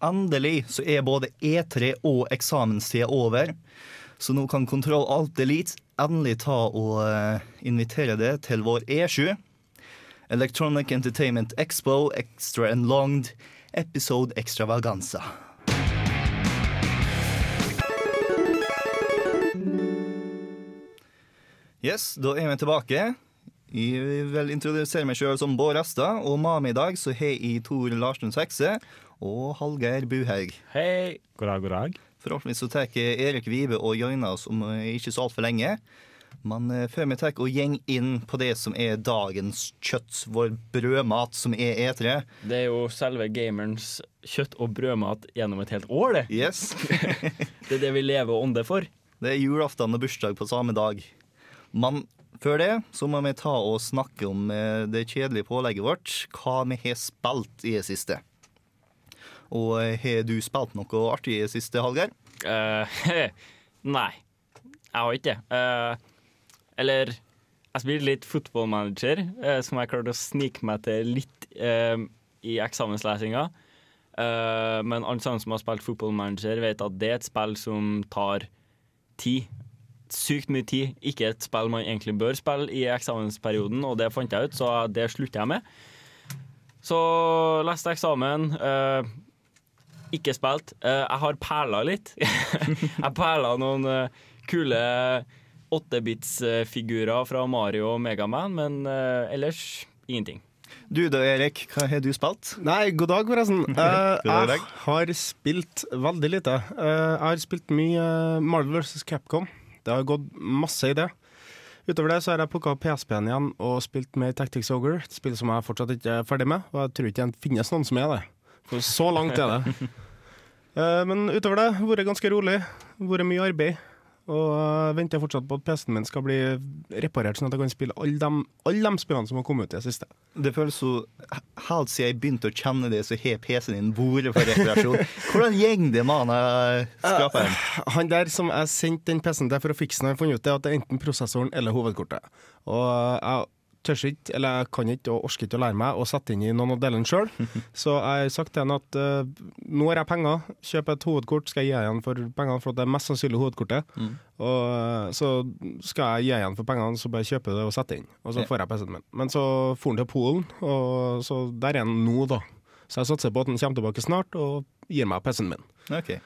Endelig så er både E3 og eksamenstida over. Så nå kan Kontroll Alt Delete endelig ta og eh, invitere det til vår E7. Electronic Entertainment Expo Extra Enlonged Episode Extravaganza. Yes, da er vi tilbake. Jeg vil introdusere meg sjøl som Bård Asta. og med meg i dag så har jeg Tor Larsen Sekse og Hallgeir Buhaug. Hei. God dag, god dag. Forhåpentligvis så tar Erik Vive og joiner oss om eh, ikke så altfor lenge. Men eh, før vi tar og gjeng inn på det som er dagens kjøtt, vår brødmat, som er E3 Det er jo selve gamerens kjøtt- og brødmat gjennom et helt år, det. Yes. Det er det vi lever og ånder for. Det er julaften og bursdag på samme dag. Men før det så må vi ta og snakke om eh, det kjedelige pålegget vårt. Hva vi har spilt i det siste. Og eh, har du spilt noe artig i siste, Hallgeir? Uh, nei, jeg har ikke det. Uh, eller jeg spilte litt football manager, eh, som jeg klarte å snike meg til litt eh, i eksamenslesinga. Eh, men alle sammen som har spilt fotballmanager, vet at det er et spill som tar tid. Sykt mye tid. Ikke et spill man egentlig bør spille i eksamensperioden, og det fant jeg ut, så det slutter jeg med. Så leste eksamen. eh, ikke spilt. Eh, jeg har perla litt. jeg perla noen eh, kule 8-bits-figurer fra Mario og Megaman, men eh, ellers ingenting. Du da, Erik. Hva har du spilt? Nei, god dag, forresten. Eh, God dag. jeg har spilt veldig lite. Eh, jeg har spilt mye Marvel vs. Capcom. Det har gått masse i det. Utover det så har jeg plukka opp PSP-en igjen og spilt mer Tactics Ogre, et spill som jeg fortsatt ikke er ferdig med. Og jeg tror ikke det finnes noen som er det. Så langt er det. Eh, men utover det, vært ganske rolig. Vært mye arbeid. Og jeg venter fortsatt på at PC-en min skal bli reparert, sånn at jeg kan spille alle de, alle de spillene som har kommet ut i det siste. Det føles så Helt siden jeg begynte å kjenne det, så har PC-en din vært for reparasjon. Hvordan går det med han skaperen? skraperen? Han der som jeg sendte den PC-en til for å fikse den, har funnet ut det at det er enten prosessoren eller hovedkortet. Og jeg tør ikke, eller jeg kan ikke og orker ikke å lære meg å sette inn i noen av delene sjøl. Så jeg har sagt til han at uh, nå har jeg penger, kjøp et hovedkort, skal jeg gi igjen for pengene, for det er mest sannsynlig hovedkortet. Og uh, så skal jeg gi igjen for pengene, så bare kjøpe det og sette inn. Og så får jeg PC-en min. Men så for han til Polen, og så der er han nå, da. Så jeg satser på at han kommer tilbake snart og gir meg PC-en min. Ok.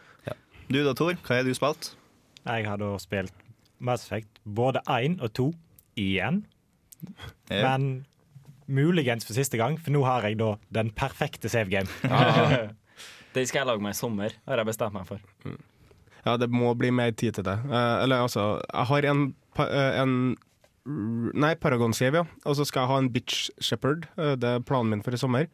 Du da, Tor. Hva har du spilt? Jeg har da spilt Mass Effect både én og to igjen. Ja. Men muligens for siste gang, for nå har jeg da den perfekte save game. Den skal jeg lage meg i sommer, har jeg bestemt meg for. Ja, det må bli mer tid til det. Eh, eller altså, jeg har en, pa- eh, en Nei, Paragon-save, ja. Og så skal jeg ha en Bitch Shepherd. Eh, det er planen min for i sommer.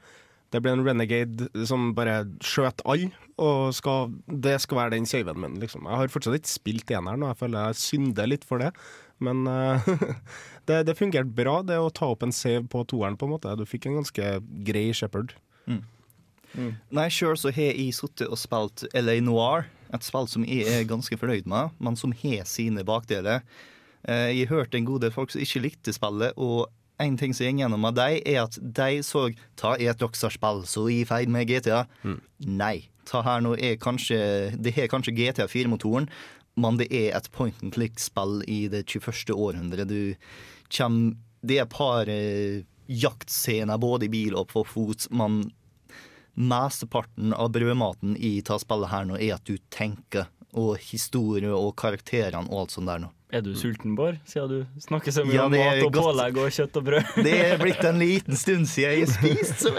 Det blir en Renegade som bare skjøter alle, og skal, det skal være den saven min. Liksom. Jeg har fortsatt ikke spilt eneren, og jeg føler jeg synder litt for det. Men eh, det, det fungerte bra, det å ta opp en save på toeren, på en måte. Du fikk en ganske grei Shepherd. Nei, sjøl så har jeg sittet og spilt LA Noir, et spill som jeg er ganske fornøyd med, men som har sine bakdeler. Eh, Jeg hørte en god del folk som ikke likte spillet, og en ting som går gjennom av dem, er at de så Ta er et Rockstar-spill, så i feil med GTA. Nei. Ta her nå er kanskje Det har kanskje GTA 4-motoren, men det er et point and click-spill i det 21. århundre. Du kommer Det er et par eh, jaktscener både i bil og på fot, men mesteparten av brødmaten i ta spillet her nå er at du tenker, og historie og karakterene og alt sånt der nå. Er du sulten, Bård? Siden du snakker så mye Ja, om mat og godt. pålegg og kjøtt og brød. Det er blitt en liten stund siden jeg har spist så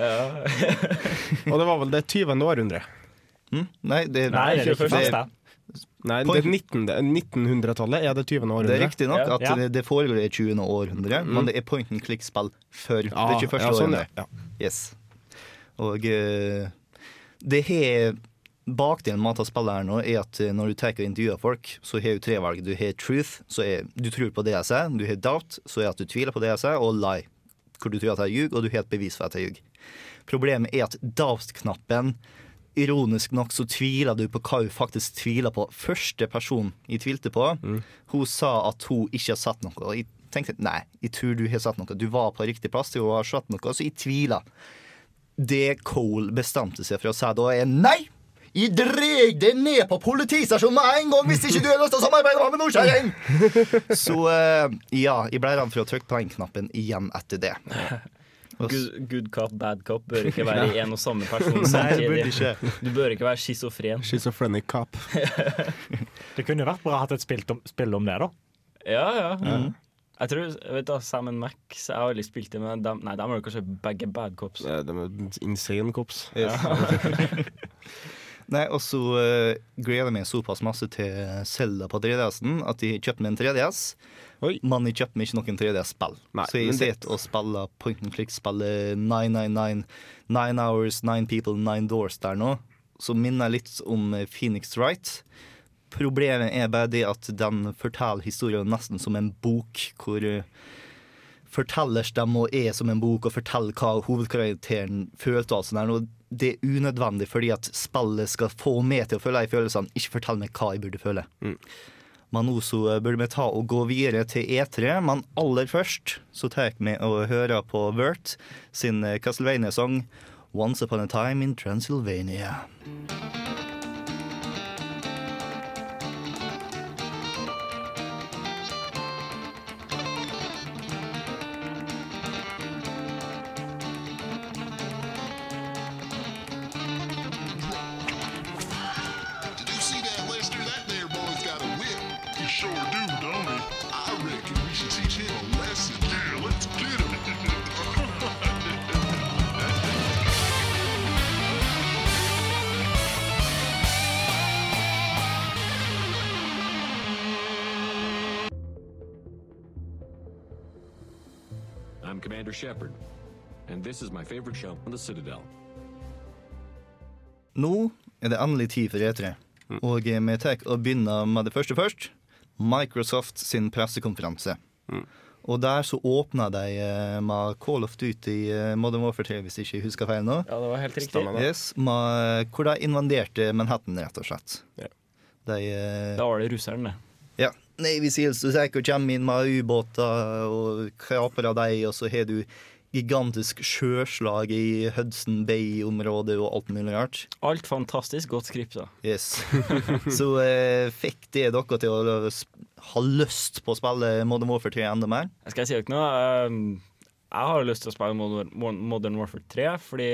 Ja. Og det var vel det 20. århundre. Hm? Nei, det, Nei, det er ikke det, første. Nei, det 19. 1900-tallet er det 20. århundre. det er riktig nok Ja. at Ja. det, det foregår i 20. århundre, men det er point and click-spill før Ja, det 21. ja, sånn, århundre. ja. Yes. Og eh, Det har Bakdelen med å ta spillet her nå er at eh, når du tar og intervjuer folk, så har du tre valg. Du har truth, så er du tror på det jeg sier. Du har doubt, så er at du tviler på det jeg sier. Og lie, hvor du tror at jeg ljuger, og du har et bevis for at jeg ljuger. Problemet er at doubt-knappen Ironisk nok så tviler du på hva hun faktisk tviler på. Første person jeg tvilte på, hun sa at hun ikke har sett noe. Og jeg tenkte nei, jeg tror du har sett noe. Du var på riktig plass til hun har sett noe, så jeg tviler. Det Cole bestemte seg for å si da, er nei! Jeg dreg deg ned på politistasjonen med en gang hvis ikke du har lyst til å samarbeide med Nordkjerring! Så eh, ja, jeg ble redd for å trykke på den knappen igjen etter det. Good, good cop, bad cop bør ikke være ja. en og samme person Nei, det burde samtidig. ikke. Du bør ikke være schizofren. Schizophrenic cop. Det kunne jo vært bra å ha hatt et spill om, spill om det, da. Ja, ja. Jeg tror, vet du, Sam Max Jeg har aldri spilt det, men de, nei, de er kanskje begge bad cops. Nei, De er insane cops. Nei, og så uh, gleder jeg meg såpass masse til Selda på 3DS-en at jeg kjøpte meg en 3DS. Oi. Men jeg kjøpte meg ikke noen 3DS-spill. Så jeg sitter det- og spiller point and click-spillet 999, Nine Hours, Nine People, Nine Doors der nå. Som minner litt om eh, Phoenix Wright. Problemet er bare det at den forteller historien nesten som en bok, hvor eh, og er som en bok og forteller hva hovedkarakteren følte. og sånn der. Og det er unødvendig fordi at spillet skal få meg til å føle de følelsene, ikke fortell meg hva jeg burde føle. Men nå så eh, burde vi ta og gå videre til E3, men aller først så tar jeg med å høre på Vert sin eh, Castlevania-sang Once Upon a Time in Transylvania. I'm Shepard, and this is my favorite show on the Citadel. Nå er det endelig tid for E3, og eh, vi tar og begynner med det første først. Microsoft sin pressekonferanse. Og der så åpna de eh, med Call of Duty eh, Modern Warfare 3, hvis jeg ikke husker feil nå. Ja, det var helt riktig. Stemmer. Yes, med, hvor de invaderte Manhattan, rett og slett. Ja. De eh, Da var det russeren, det. Ja. Navy Seals du tenker, kommer inn med ubåter og kraper av dem, og så har du gigantisk sjøslag i Hudson Bay-området og alt mulig rart. Alt fantastisk godt skripta. Yes. så eh, fikk det dere til å ha lyst på å spille Modern Warfare 3 enda mer? Jeg skal si dere noe. ehm, Jeg har lyst til å spille Modern Modern Warfare 3, fordi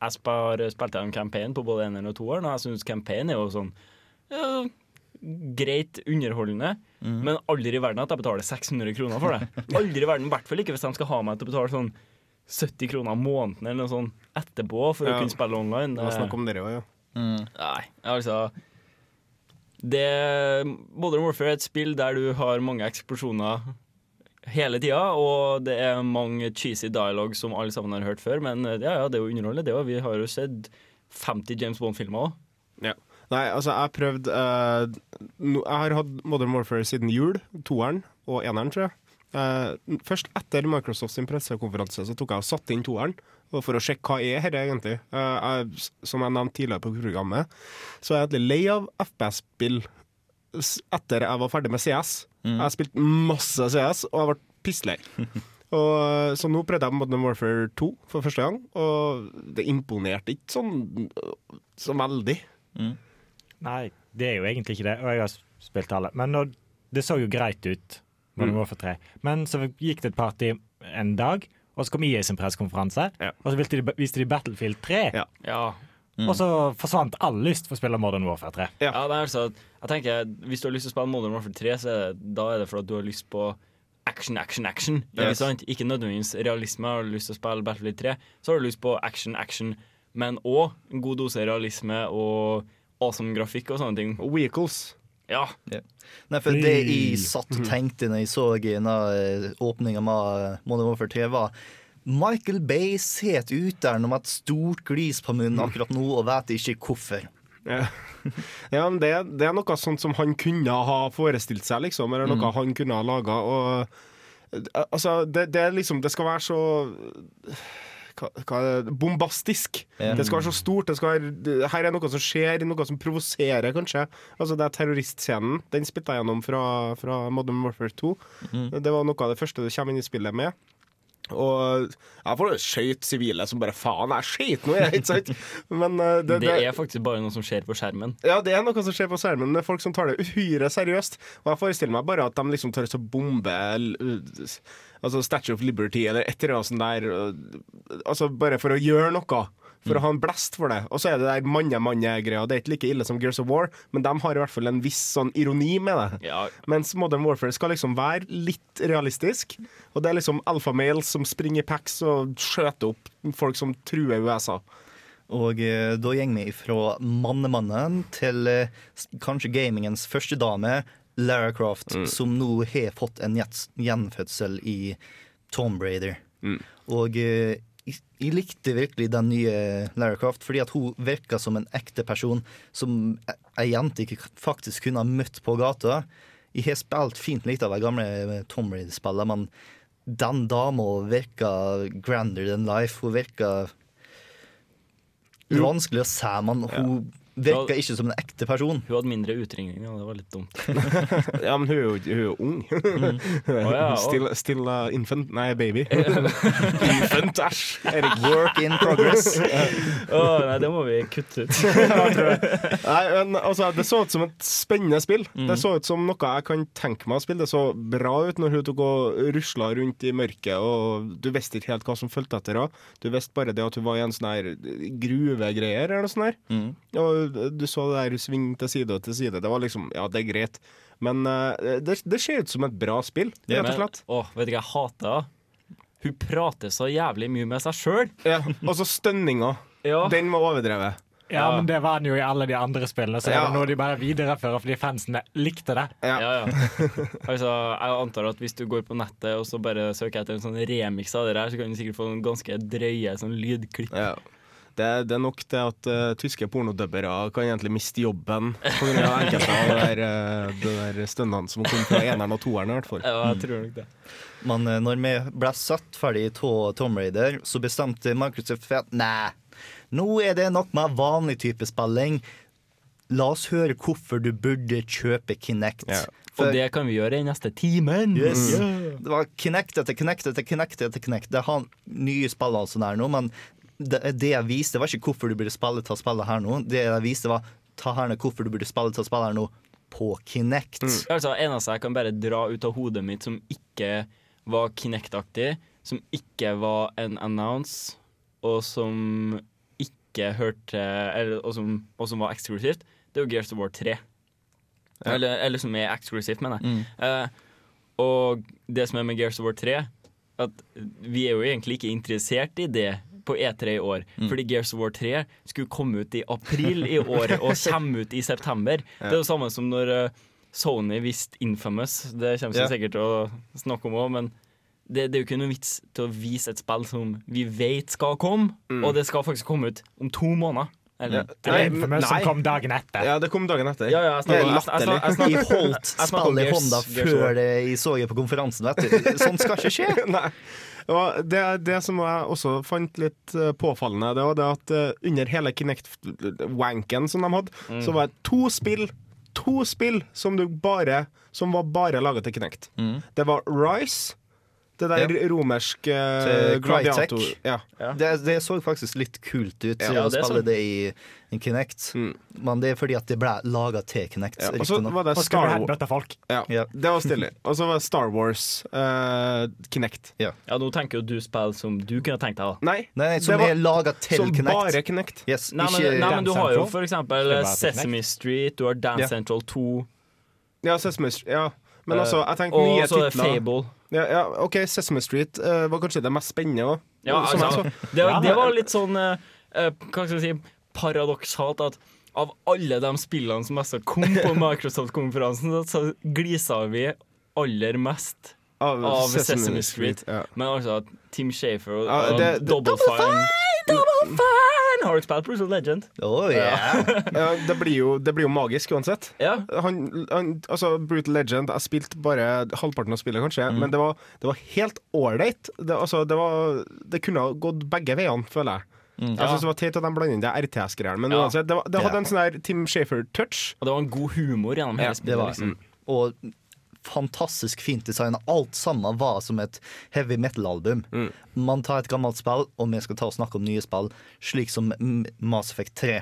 jeg spar, spilte en campaign på både eneren og toeren, og jeg syns campaign er jo sånn ja, greit underholdende, men aldri i verden at jeg betaler 600 kroner for det. Aldri i verden, I hvert fall ikke hvis de skal ha meg til å betale sånn 70 kroner måneden eller noe sånt etterpå for Ja. å kunne spille online. Det var snakk om dere òg, ja. Nei, altså det, Modern Warfare er et spill der du har mange eksplosjoner hele tida, og det er mange cheesy dialog som alle sammen har hørt før, men ja, ja, det er jo underholdende, det òg. Vi har jo sett 50 James Bond-filmer òg. Ja. Nei, altså, jeg har prøvd uh, no, Jeg har hatt Modern Warfare siden jul. Toeren og eneren, tror jeg. Uh, først etter Microsofts pressekonferanse så tok jeg og satte inn toeren. og For å sjekke hva er dette egentlig. Uh, jeg, som jeg nevnte tidligere på programmet, så er jeg egentlig lei av FPS-spill etter jeg var ferdig med CS. Jeg har spilt masse CS, og jeg ble pisslei. Og, så nå prøvde jeg Modern Warfare 2 for første gang, og det imponerte ikke sånn så veldig. Nei, det er jo egentlig ikke det. Og jeg har spilt alle. Men når, det så jo greit ut, Modern Warfare 3. Men så gikk det et party en dag, og så kom IA sin pressekonferanse, Ja. og så de, viste de Battlefield 3. Ja. Ja. Og så forsvant all lyst for å spille Modern Warfare 3. ja, det er altså Jeg tenker Hvis du har lyst til å spille Modern Warfare 3, så er det, da er det fordi du har lyst på action, action, action. Ikke Yes. sant? Ikke nødvendigvis realisme. Har du lyst til å spille Battlefield 3, så har du lyst på action, action, men òg en god dose realisme og awesome grafikk og sånne ting. Og Vehicles. Ja. Nei, for det jeg satt og tenkte når jeg så denne åpninga med Modern Warfare 3, var Michael Bay sitter ut der med et stort glis på munnen akkurat nå og vet ikke hvorfor. Ja, ja men det, det er noe sånt som han kunne ha forestilt seg, liksom. Eller noe han kunne ha laga. Eh, altså, det, det er liksom Det skal være så Bombastisk. Mm. Det skal være så stort. Være, her er noe som skjer, noe som provoserer, kanskje. Altså Det er terroristscenen. Den spilte jeg gjennom fra, fra Modern Warfare 2. Det var noe av det første du kommer inn i spillet med. Og jeg får jo skøyt sivile som bare faen, jeg skøyt nå, jeg, ikke sant? Men uh, det, Det er faktisk bare noe som skjer på skjermen. ja, det er noe som skjer på skjermen. Det er folk som tar det uhyre seriøst. Og jeg forestiller meg bare at de liksom tør å bombe Altså Statue of Liberty eller et eller annet sånt der. Altså bare for å gjøre noe. For å ha en blest for det. Og så er det der manne-manne-greia. Det er ikke like ille som Gears of War, men de har i hvert fall en viss sånn ironi med det. Ja, Mens Modern Warfare skal liksom være litt realistisk. Og det er liksom alfamales som springer i packs og skjøter opp folk som truer USA. Og eh, da går vi fra mannemannen til eh, kanskje gamingens første dame, Lara Croft, som nå har fått en gjenfødsel i Tomb Raider. Og eh, jeg, likte virkelig den nye Lara Croft, fordi at hun virka som en ekte person som e- ei jente ikke faktisk kunne ha møtt på gata. Jeg har spilt fint litt av de gamle Tom Reed-spillene, men den dama virka grander than life. Hun virka vanskelig å se, men hun virka ikke som en ekte person. Hun hadde mindre utringning, og det var litt dumt. Ja, men hun er jo, hun er jo ung. Å ja, still still uh, infant. Nei, baby. infant, æsj. Erik. Work in progress. oh, nei, det må vi kutte ut. Nei, men altså, Det så ut som et spennende spill. Det så ut som noe jeg kan tenke meg å spille. Det så bra ut når hun tok og rusla rundt i mørket, og du visste ikke helt hva som fulgte etter henne. Du visste bare det at hun var i en sånn her gruvegreier eller noe sånt. her. Og du så det der sving til side og til side. Det var liksom Ja, det er greit. Men uh, det, det ser ut som et bra spill, rett og slett. Å, vet du hva jeg hater? Hun prater så jævlig mye med seg sjøl. Ja, og så stønninga. Ja. Den var overdrevet. Ja, men det var den jo i alle de andre spillene, så Ja. er det noe de bare viderefører fordi fansene likte det. Ja, ja. Altså, jeg antar at hvis du går på nettet og så bare søker etter en sånn remix av det der, så kan du sikkert få noen ganske drøye sånn lydklipp. Ja. Det, det er nok det at uh, tyske pornodubbere kan egentlig miste jobben pga. enkelte av det der, uh, der stønnene som kom fra eneren og toeren. i hvert fall. Ja, jeg tror nok det. Men uh, når vi ble satt ferdig av Tom Raider, så bestemte Microsoft for at nei, nå er det nok med vanlig type spilling. La oss høre hvorfor du burde kjøpe Kinect. Ja. For- Og det kan vi gjøre i neste timen. Yes. Det var Kinect etter Kinect etter Kinect etter Kinect. Det har nye spill altså der nå, men det, det jeg viste, var ikke hvorfor du burde spille til å spille her nå. Det jeg viste, var ta her ned hvorfor du burde spille til å spille her nå på Kinect. Altså, eneste jeg kan bare dra ut av hodet mitt som ikke var Kinect-aktig, som ikke var en announce, og som ikke hørte eller, og, som, og som var eksklusivt, det er jo Gears of War 3. Eller, eller som er eksklusivt, mener jeg. Eh, og det som er med Gears of War 3, at vi er jo egentlig ikke interessert i det på E3 i år. Fordi Gears of War 3 skulle komme ut i april i år og komme ut i september. Det er jo samme som når eh, Sony visste Infamous. Det kommer vi Ja. sikkert til å snakke om òg, men det, det er jo ikke noe vits til å vise et spill som vi vet skal komme, og det skal faktisk komme ut om to måneder. Eller, Ja. Det Nei, er Infamous som kom dagen etter. Ja, det kom dagen etter. Ja, ja, jeg det er snakker- jeg- jeg- jeg- jeg latterlig. holdt spillet i hånda før det jeg så det på konferansen. Vet du. Sånt skal ikke skje. Nei. Og det, det som jeg også fant litt eh, påfallende, det var det at eh, under hele Kinect-wanken som de hadde, Mm. så var det to spill To spill som, du bare, som var bare laget til Kinect. Det var Rise, det der Mm. Ja. romerske Til gladiator... Ja. Det, det så faktisk litt kult ut Ja, å det spille sånn. det i, en Kinect. Men det er fordi at det ble laga til Kinect. Ja. Og så var det Star Wars. Ja, Ja. det var stilig. Og så var det Star Wars uh, Kinect. ja, nå tenker jo du spill som du kunne tenkt deg, da. Nei, Nei, som var er laga til som Kinect. bare Kinect. Yes, Nei, men, ikke, nei, men du har jo for eksempel til Sesame Street, du har Dance Ja. Central 2, Ja, Sesame Street. Ja. Men eh, altså, jeg tenkte og nye så er det titler. Fable. Ja, ja, OK, Sesame Street uh, var kanskje det mest spennende òg. Ja, altså, det, det var litt sånn uh, Hva skal vi si paradoksalt at av alle de spillene som mest kom på Microsoft-konferansen, så glisa vi aller mest Av, av Sesame, Street. ja. Men altså Tim Shafer og, Ja, det- det- Double, Fine. Double fan! Har du spilt a Legend? Oh, yeah. Ja, det, blir jo, det blir jo magisk uansett. Ja. Han, han, altså Brutal Legend Jeg spilte bare halvparten av spillet, kanskje, men det var, det var helt ålreit. Det, altså, det, var- det kunne ha gått begge veiene, føler jeg. Jeg synes det var teit at de blander inn det RTS-greiene, men Ja. uansett, det, var, det hadde Ja. en sånn her Tim Shafer-touch. Og det var en god humor gjennom hele ja, spillet. var liksom. Og fantastisk fint design. Alt sammen var som et heavy metal-album. Man tar et gammelt spill, og vi skal ta og snakke om nye spill, slik som mm, Mass Effect 3,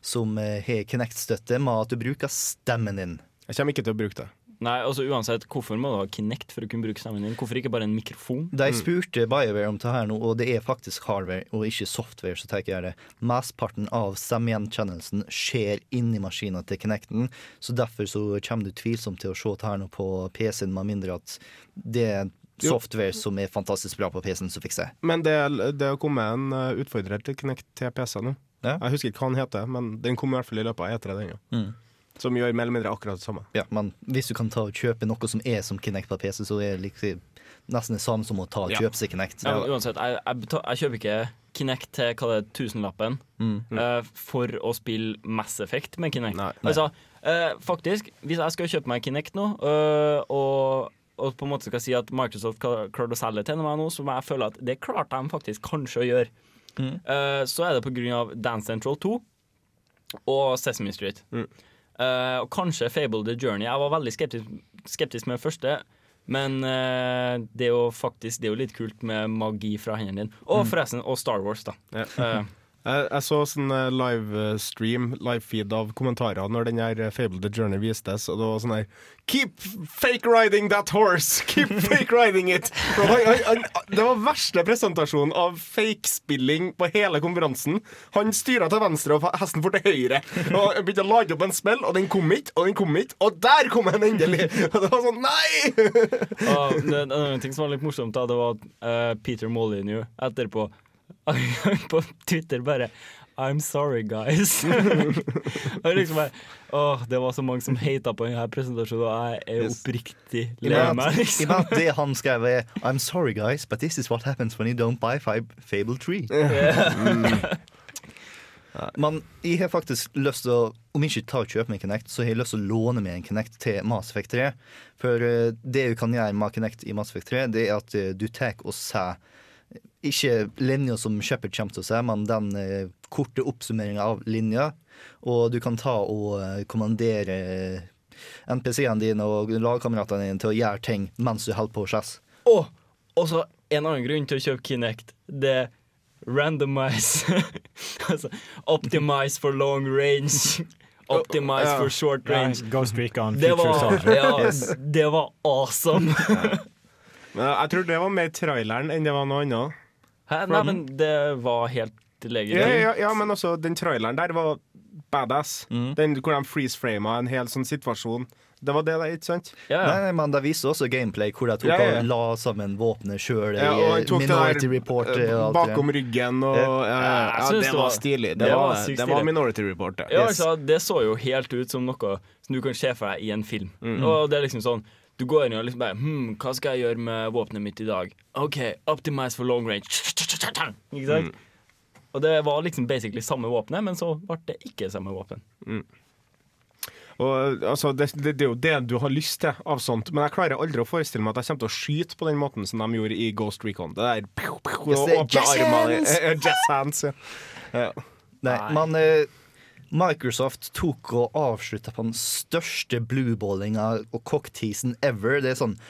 som eh, har Kinect-støtte med at du bruker stemmen din. Jeg kommer ikke til å bruke det. Nei, altså uansett, Hvorfor må du ha Kinect for å kunne bruke stemmen din? Hvorfor ikke bare en mikrofon? De spurte BioWare om det her nå, og det er faktisk hardware og ikke software. så tenker jeg det. Mesteparten av stemmegjenkjennelsen skjer inni maskinen til Kinecten, så derfor så kommer du tvilsomt til å se det her nå på PC-en, med mindre at det er software som er fantastisk bra på PC-en som fikser. Men det, det å komme en uh, utfordrer til Kinect til PC nå. Ja. Jeg husker ikke hva den heter, men den kom i hvert fall i løpet av E3. Den, ja. Mm. Som gjør mer eller mindre akkurat det samme. Ja, men hvis du kan ta og kjøpe noe som er som Kinect på PC, så er det liksom nesten det samme som å ta og Ja. kjøpe seg Kinect. Ja, uansett, jeg, jeg, betal, jeg kjøper ikke Kinect til hva det er, tusenlappen Mm. uh, for å spille Mass Effect med Kinect. Nei. Altså, uh, faktisk, hvis jeg skal kjøpe meg Kinect nå, uh, og, og på en måte skal si at Microsoft klar- klarte å selge til meg nå, så må jeg føle at det klarte de faktisk kanskje å gjøre. Eh, så er det av Dance Central 2 og Sesame Street. Eh, og kanskje Fable The Journey. Jeg var veldig skeptisk, skeptisk med det første. Men uh, det er jo faktisk Det er jo litt kult med magi fra hendene dine. Og forresten, og Star Wars, da. Ja. Eh, Jeg, så sånn eh, livestream, livefeed av kommentarer når den her eh, Fable The Journey vistes, og det var sånn her Keep fake riding that horse! Keep fake riding it! Det var verste presentasjonen av fake-spilling på hele konferansen. Han styra til venstre, og hesten for til høyre. Og begynte å lage opp en spill, og den kom ikke, og den kom ikke, og der kom den endelig! Og det var sånn Nei! og det, det, en ting som var litt morsomt, da, det var at uh, Peter Molyneux etterpå på Twitter bare I'm sorry, guys. og liksom bare, åh, det var så mange som hata på denne presentasjonen, og jeg er oppriktig lei meg. Liksom. Det han skrev er I'm sorry guys, but this is what happens when you don't buy Fab Fable 3. Men jeg har faktisk lyst til å Om ikke ta og kjøpe meg Kinect, så har jeg lyst til å låne meg en Kinect til Mass Effect 3. For eh, det du kan gjøre med Kinect i Mass Effect 3, det er at eh, du tar og ser ikke linja som Shepherd kommer til å se, men den eh, korte oppsummeringa av linja. Og du kan ta og eh, kommandere NPC-ene dine og lagkameratene dine til å gjøre ting mens du holder på å slåss. Og og så en annen grunn til å kjøpe Kinect, det er randomize. altså optimize for long range. Optimize Ja. for short range. Ghost Recon, Det var, ja, det var awesome. Men jeg tror det var mer traileren enn det var noe annet. Hæ? Nei, men det var helt Ja, legitimt. ja, ja, men også den traileren der var badass. Mm. Den hvor de freeze-frama en hel sånn situasjon. Det var det, da, ikke sant? Ja, Nei, ja. nei, men Det viser også gameplay hvor de tok Ja, ja, ja. og la sammen våpenet sjøl. Ja, og de tok det Minority der Report eh, og bakom det. ryggen og Ja. ja, ja, Det det var stilig. Det, det var var, det var. Minority Report, ja. Ja, Yes. altså, det så jo helt ut som noe som du kan se for deg i en film. Mm. Og det er liksom sånn Du går inn og liksom bare hmm, Hva skal jeg gjøre med våpenet mitt i dag? OK, optimize for long range. Ikke sant? Mm. Og det var liksom basically samme våpenet, men så ble det ikke samme våpen. Og, altså, det, det, det er jo det du har lyst til av sånt, men jeg klarer aldri å forestille meg at jeg kommer til å skyte på den måten som de gjorde i Ghost Recon. Det der pew, pew, Yes, jazz hands! Jazz hands, ja. ja. Nei, Nei. Man, eh, Microsoft tok og avslutta på den største blueballinga og cockteasen ever. Det er sånn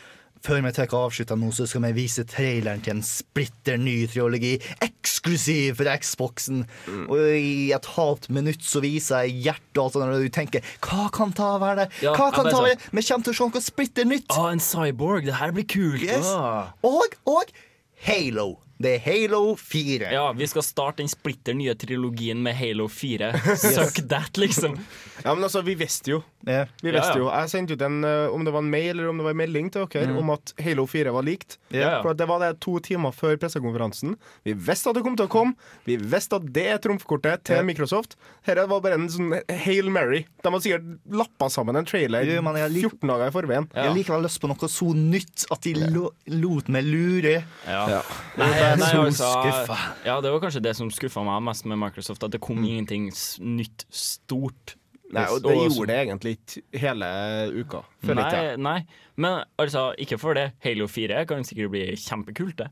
før vi tar og avslutter nå, så skal vi vise traileren til en splitter ny triologi, eksklusiv for Xboxen. Mm. Og i et halvt minutt så viser jeg hjertet og alt sånt, og du tenker hva kan ta være det? Ja, Hva kan ta være det? Vi kommer til å se noe splitter nytt. Å, en cyborg! Det her blir kult! Yes. Ah. Og, og Halo. Det er Halo 4. Ja, vi skal starte den splitter nye trilogien med Halo 4. Suck that, liksom. Ja, men altså, vi visste jo. Ja. Vi visste ja. jo. Jeg sendte ut en, eh, om det var en mail eller om det var en melding til dere om at Halo 4 var likt. For at det var det to timer før pressekonferansen. Vi visste at det kom til å komme. Vi visste at det er trumfkortet til. Microsoft. Dette var bare en sånn Hail Mary. De har sikkert lappa sammen en trailer Jo, men jeg 14 dager i forveien. Ja. Jeg har likevel lyst på noe så nytt at de lo lot meg lure. Ja. Ja. Nei, nei, altså. Ja, det var kanskje det som skuffa meg mest med Microsoft, at det kom ingenting nytt, stort. Nei, og det gjorde det egentlig ikke hele uka. Føler ikke Nei, jeg. nei, men altså, ikke for det. Halo 4 kan sikkert bli kjempekult, det.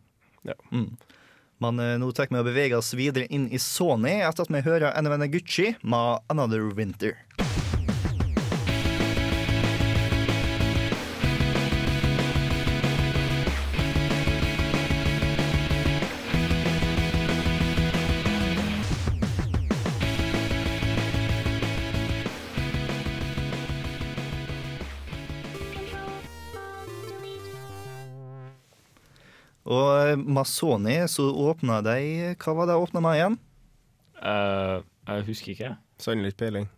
Men eh, nå tar vi og beveger oss videre inn i Sony etter at vi hører NVN Gucci med 'Another Winter'. Og med Sony så åpna de Hva var det de åpna med igjen? Uh, jeg husker ikke. Sannelig ikke peiling.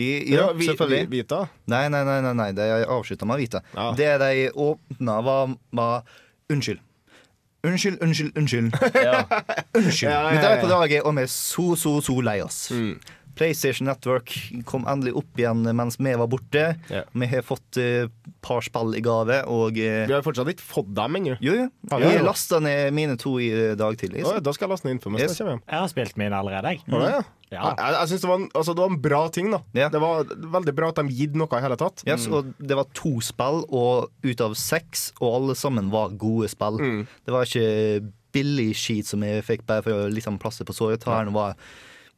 I, ja, vi, selvfølgelig. vi, Vita. Nei, nei, nei, nei, nei. de avslutta med Vita. Ja. Det de åpna, var var Unnskyld. Unnskyld, unnskyld, unnskyld. Ja. Unnskyld. Ja, ja, Vi tar ja. på laget, og vi er så, så, så lei oss. Mm. PlayStation Network kom endelig opp igjen mens vi var borte. Ja. Vi har fått et par spill i gave, og uh, Vi har fortsatt ikke fått dem ennå. Jo, jo. Har vi Jeg det? lasta ned mine to i dag tidlig. Å, Da skal jeg laste ned for meg. Yes. jeg. Jeg har spilt mine allerede, jeg. Mm. ja? Ja. Jeg, jeg synes det, var en, altså, det var en bra ting. da Ja. Det var veldig bra at de gitt noe i hele tatt. Yes, og det var to spill, og ut av seks, og alle sammen var gode spill. Mm. Det var ikke billig skit som jeg fikk bare for å liksom plasse på såret. Her var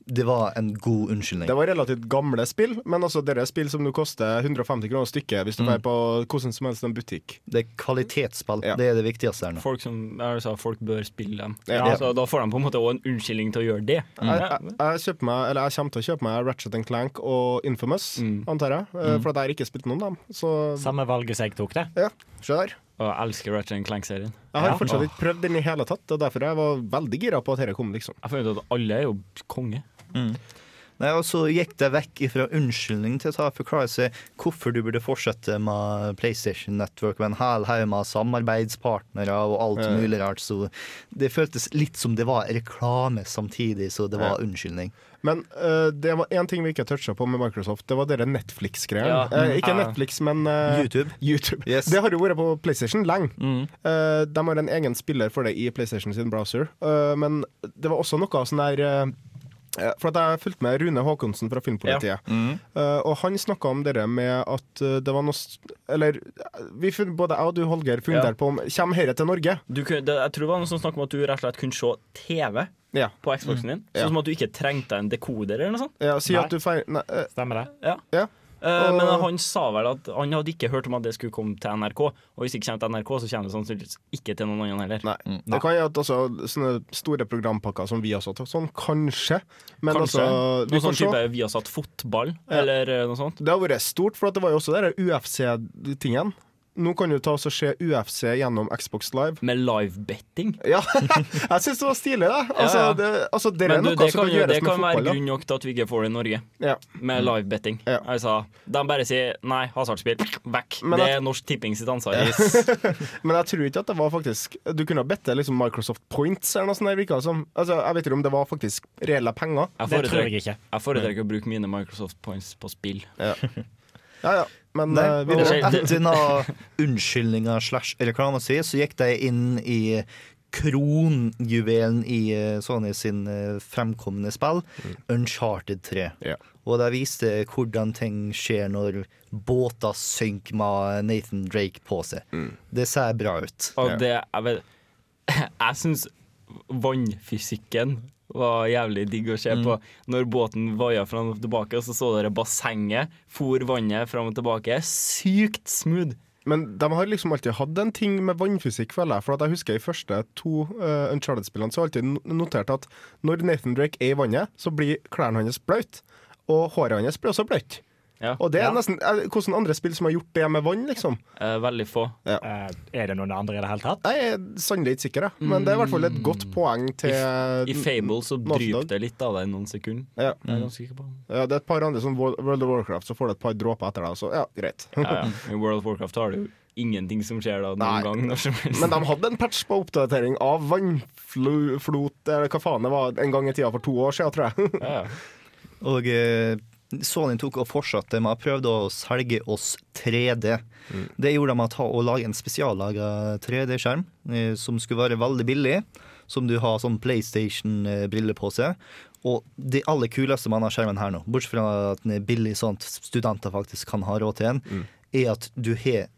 det var en god unnskyldning. Det var relativt gamle spill, men altså det er spill som du koster 150 kroner stykket hvis du drar på hvordan som helst en butikk. Det er kvalitetsspill. Ja. Det er det viktigste her nå. Folk, som, jeg sa, folk bør spille dem. Ja. Så da får de på en måte også en unnskyldning til å gjøre det. Jeg, jeg, jeg, kjøper meg, eller jeg kommer til å kjøpe meg Ratchet Clank og Infamous, Mm. antar jeg. eh, For at jeg har ikke spilt noen av dem. Så Samme valget som jeg tok det. ja, se der. Og jeg elsker Ratchet Clank-serien. Jeg har Ja. fortsatt ikke prøvd den i hele tatt, og derfor jeg var veldig gira på at dette kom. liksom Jeg føler at alle er jo konge. Nei, og så gikk det vekk fra unnskyldning til å ta forklare seg hvorfor du burde fortsette med PlayStation Network med en hel haug med samarbeidspartnere og alt Ja. mulig rart. Så det føltes litt som det var reklame samtidig, så det var Ja. unnskyldning. Men uh, det var én ting vi ikke toucha på med Microsoft. Det var dere Netflix-greiene. Ja. Uh, ikke Ja. Netflix, men uh, YouTube. YouTube. Yes. Det har jo vært på PlayStation lenge. Mm. Eh, de har en egen spiller for det i PlayStation sin browser. Eh, men det var også noe sånn der For at jeg fulgte med Rune Haakonsen fra Filmpolitiet. Eh, og han snakka om det med at eh, det var noe Eller vi, både jeg og du, Holger, funderte Ja. på om Kommer dette til Norge? Du, kunne- det, jeg tror det var noen som snakket om at du rett og slett kunne se TV Ja. på Xboxen din. Ja. Sånn som at du ikke trengte en dekoder eller noe sånt. ja si Nei. at du feir... Nei, eh, Stemmer det? Ja. ja. Eh, Og- Men han sa vel at han hadde ikke hørt om at det skulle komme til NRK. Og hvis det ikke kommer til NRK, så kommer det sannsynligvis ikke til noen annen heller. Nei. Det kan jo at også sånne store programpakker som vi har satt sånn, kanskje. Men Kanskje. altså, vi Noe sånn type Viasat fotball, Ja. eller eh, noe sånt. Det har vært stort, for at det var jo også den UFC-tingen. Nå kan du ta oss og se UFC gjennom Xbox Live. Med live-betting? Ja, jeg syns det var stilig, da. Altså, Ja, ja. det, altså, det er du, noe det som kan, kan med fotball. det kan være grunn nok til at vi ikke får det i Norge, Ja. med livebetting. Ja. Altså, de bare sier nei, hasardspill, vekk. Men det er Norsk Tipping sitt ansvar. Men jeg tror ikke at det var faktisk Du kunne ha bedt det liksom Microsoft Points eller noe sånt. Virka, som. Altså, jeg vet ikke om det var faktisk reelle penger. Jeg Det tror foretrekker, jeg ikke. jeg foretrekker å bruke mine Microsoft points på spill. Ja, ja. Men Nei, eh, etter noen unnskyldninger slash reklama si, så gikk de inn i kronjuvelen i eh, Sony sin Fremkommende fremkomne spill, Uncharted 3. Ja. Og de viste hvordan ting skjer når båter synker med Nathan Drake på seg. Det ser bra ut. Og det Jeg, vet, jeg syns vannfysikken var jævlig digg å se på. Når båten vaia fram og tilbake, og så så dere bassenget. For vannet fram og tilbake. Sykt smooth. Men de har liksom alltid hatt en ting med vannfysikk, føler jeg. For jeg husker i første to uh, Uncharted-spillene så har jeg alltid notert at når Nathan Drake er i vannet, så blir klærne hans blaute. Og håret hans blir også bløtt. Ja. Og det er Ja. nesten er, Hvordan andre spill som har gjort det med vann, liksom? Eh, veldig få. Eh, er det noen andre i det hele tatt? Jeg er sannelig ikke sikker, jeg. men det er i hvert fall et godt poeng til I Fable så dryper det litt av deg i noen sekunder. Ja. Jeg er ganske sikker på. Ja, det er et par andre som World World of Warcraft, så får du et par dråper etter deg, så ja, greit. Ja, ja. I World of Warcraft har du jo ingenting som skjer da noen Nei. gang. Når som helst. Men de hadde en patch på oppdatering av vannflot, eller hva faen det var, en gang i tida for to år siden, tror jeg. ja, ja. Og eh, Sony tok og fortsatte med å prøve å selge oss 3D. Det gjorde de med å lage en spesiallaga 3D-skjerm eh, som skulle være veldig billig. Som du har sånn PlayStation-briller på seg. Og det aller kuleste med denne skjermen her nå, bortsett fra at den er billig sånn at studenter faktisk kan ha råd til den, er at du har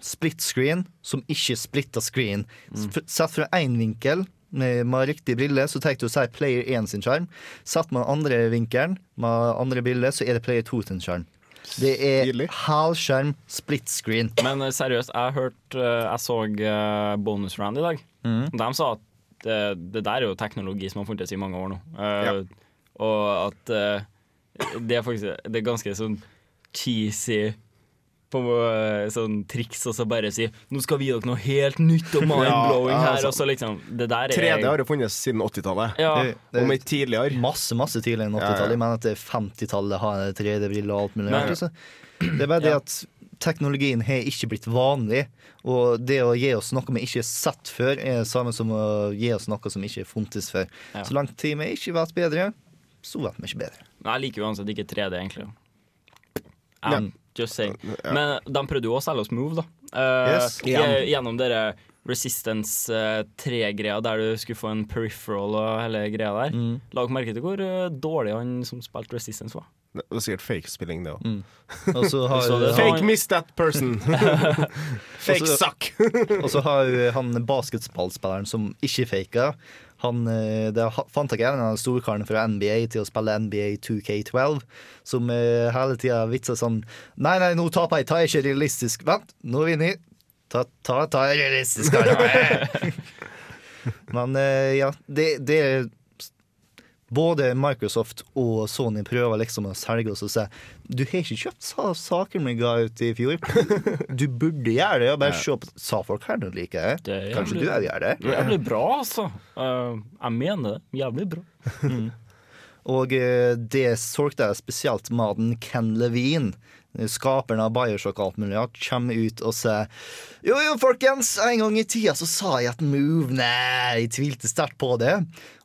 split screen som ikke splitter screen. Mm. Sett fra én vinkel med, med riktig brille, så tar du og sier player 1 sin skjerm. Satt med andre vinkelen med andre bilde, så er det player 2 sin skjerm. Det er halvskjerm, split screen. Men eh, seriøst, jeg har hørt eh, Jeg så uh, Bonus Round i dag. De sa at det, det der er jo teknologi som har funnes i mange år nå. Eh, Og at uh, det er faktisk Det er ganske sånn cheesy på eh, sånn triks og så bare si 'Nå skal vi gi dere noe helt nytt og mind-blowing Ja, ja, her', altså. og så liksom Det der er 3D har jo funnes siden 80-tallet. ja, Om ikke tidligere. Masse masse tidligere enn Ja, ja. 80-tallet. Jeg mener at det er 50-tallet har 3D-briller og alt mulig. Men- altså. Det er bare det Ja. at teknologien har ikke blitt vanlig. Og det å gi oss noe vi ikke har sett før, er det samme som å gi oss noe som ikke har funtes før. Ja. Så langt tid vi ikke vet bedre, så vet vi ikke bedre. Nei, Jeg liker uansett ikke 3D, egentlig. Ja. Just saying. Men de prøvde jo å selge oss Move, da. Uh, Yes. Gjennom dere Resistance eh, 3-greia, der du skulle få en peripheral og hele greia der. Mm. La dere merke til hvor eh, dårlig han som spilte Resistance var? Det var sikkert fake-spilling, det òg. Mm. Fake miss that person! Fake suck! og så har han basketballspilleren som ikke faka. Han, eh, det fant jeg en av storkarene fra NBA til å spille NBA 2K12, som eh, hele tida vitsa sånn Nei, nei, nå taper jeg, ta jeg ikke realistisk. Vent, nå vinner jeg. Ta, ta, ta realistisk. Men eh, ja, det, det både Microsoft og Sony prøver liksom å selge oss og si Du har ikke kjøpt sa saker vi ga ut i fjor. Du burde gjøre det. og Bare se på Sa folk her noe like. Det Kanskje du òg gjør det? Det er jævlig bra, altså. Uh, jeg mener det. Jævlig bra. Og eh, det solgte jeg spesielt med Ken Levine, skaperen av Bioshock og alt mulig, at kommer ut og sier Jo, jo, folkens, en gang i tida så sa jeg at Move Nei, jeg tvilte sterkt på det.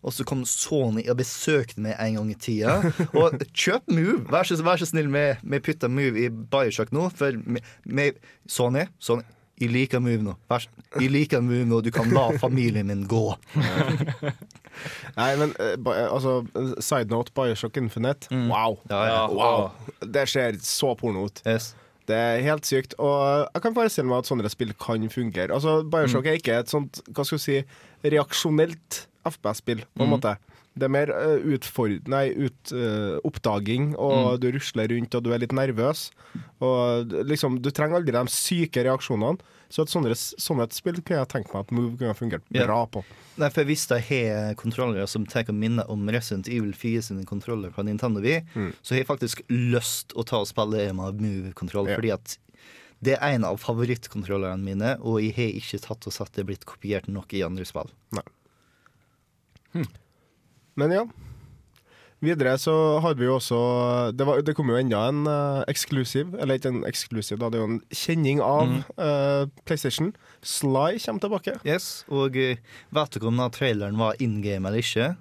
Og så kom Sony og besøkte meg en gang i tida. Og kjøp Move! Vær så, vær så snill, vi putter Move i Bioshock nå, for vi, Sony, Sony jeg liker Move nå. Jeg liker Move nå. Du kan la familien min gå. Nei, men eh, eh, altså, side note, Bioshock Infinite. Wow. Ja, ja. wow. Det ser så porno ut. Yes. Det er helt sykt. Og jeg kan forestille meg at sånne spill kan fungere. Altså, Bioshock er ikke et sånt hva skal du si, reaksjonelt FPS-spill, på en måte. Det er mer uh. Nei, ut, uh, oppdaging, og du rusler rundt og du er litt nervøs. Og liksom, du trenger aldri de syke reaksjonene. Så et sånne, sånne et spill kan jeg tenke meg at Move kunne fungert yeah. bra på. Nei, for Hvis jeg har kontrollere som tar minner om Resident Evil 4 sine kontroller fra Nintendo Wii, så har jeg faktisk lyst å ta og spille med Move-kontroll. Yeah. Fordi at det er en av favorittkontrollerne mine, og jeg har ikke tatt og satt det blitt kopiert nok i andre spill. Men ja. Videre så hadde vi jo også Det, var, det kom jo enda en uh, eksklusiv, eller ikke en eksklusiv, da, det er jo en kjenning av eh, PlayStation. Sly kommer tilbake. Yes, Og uh, vet dere om da traileren var in game eller ikke?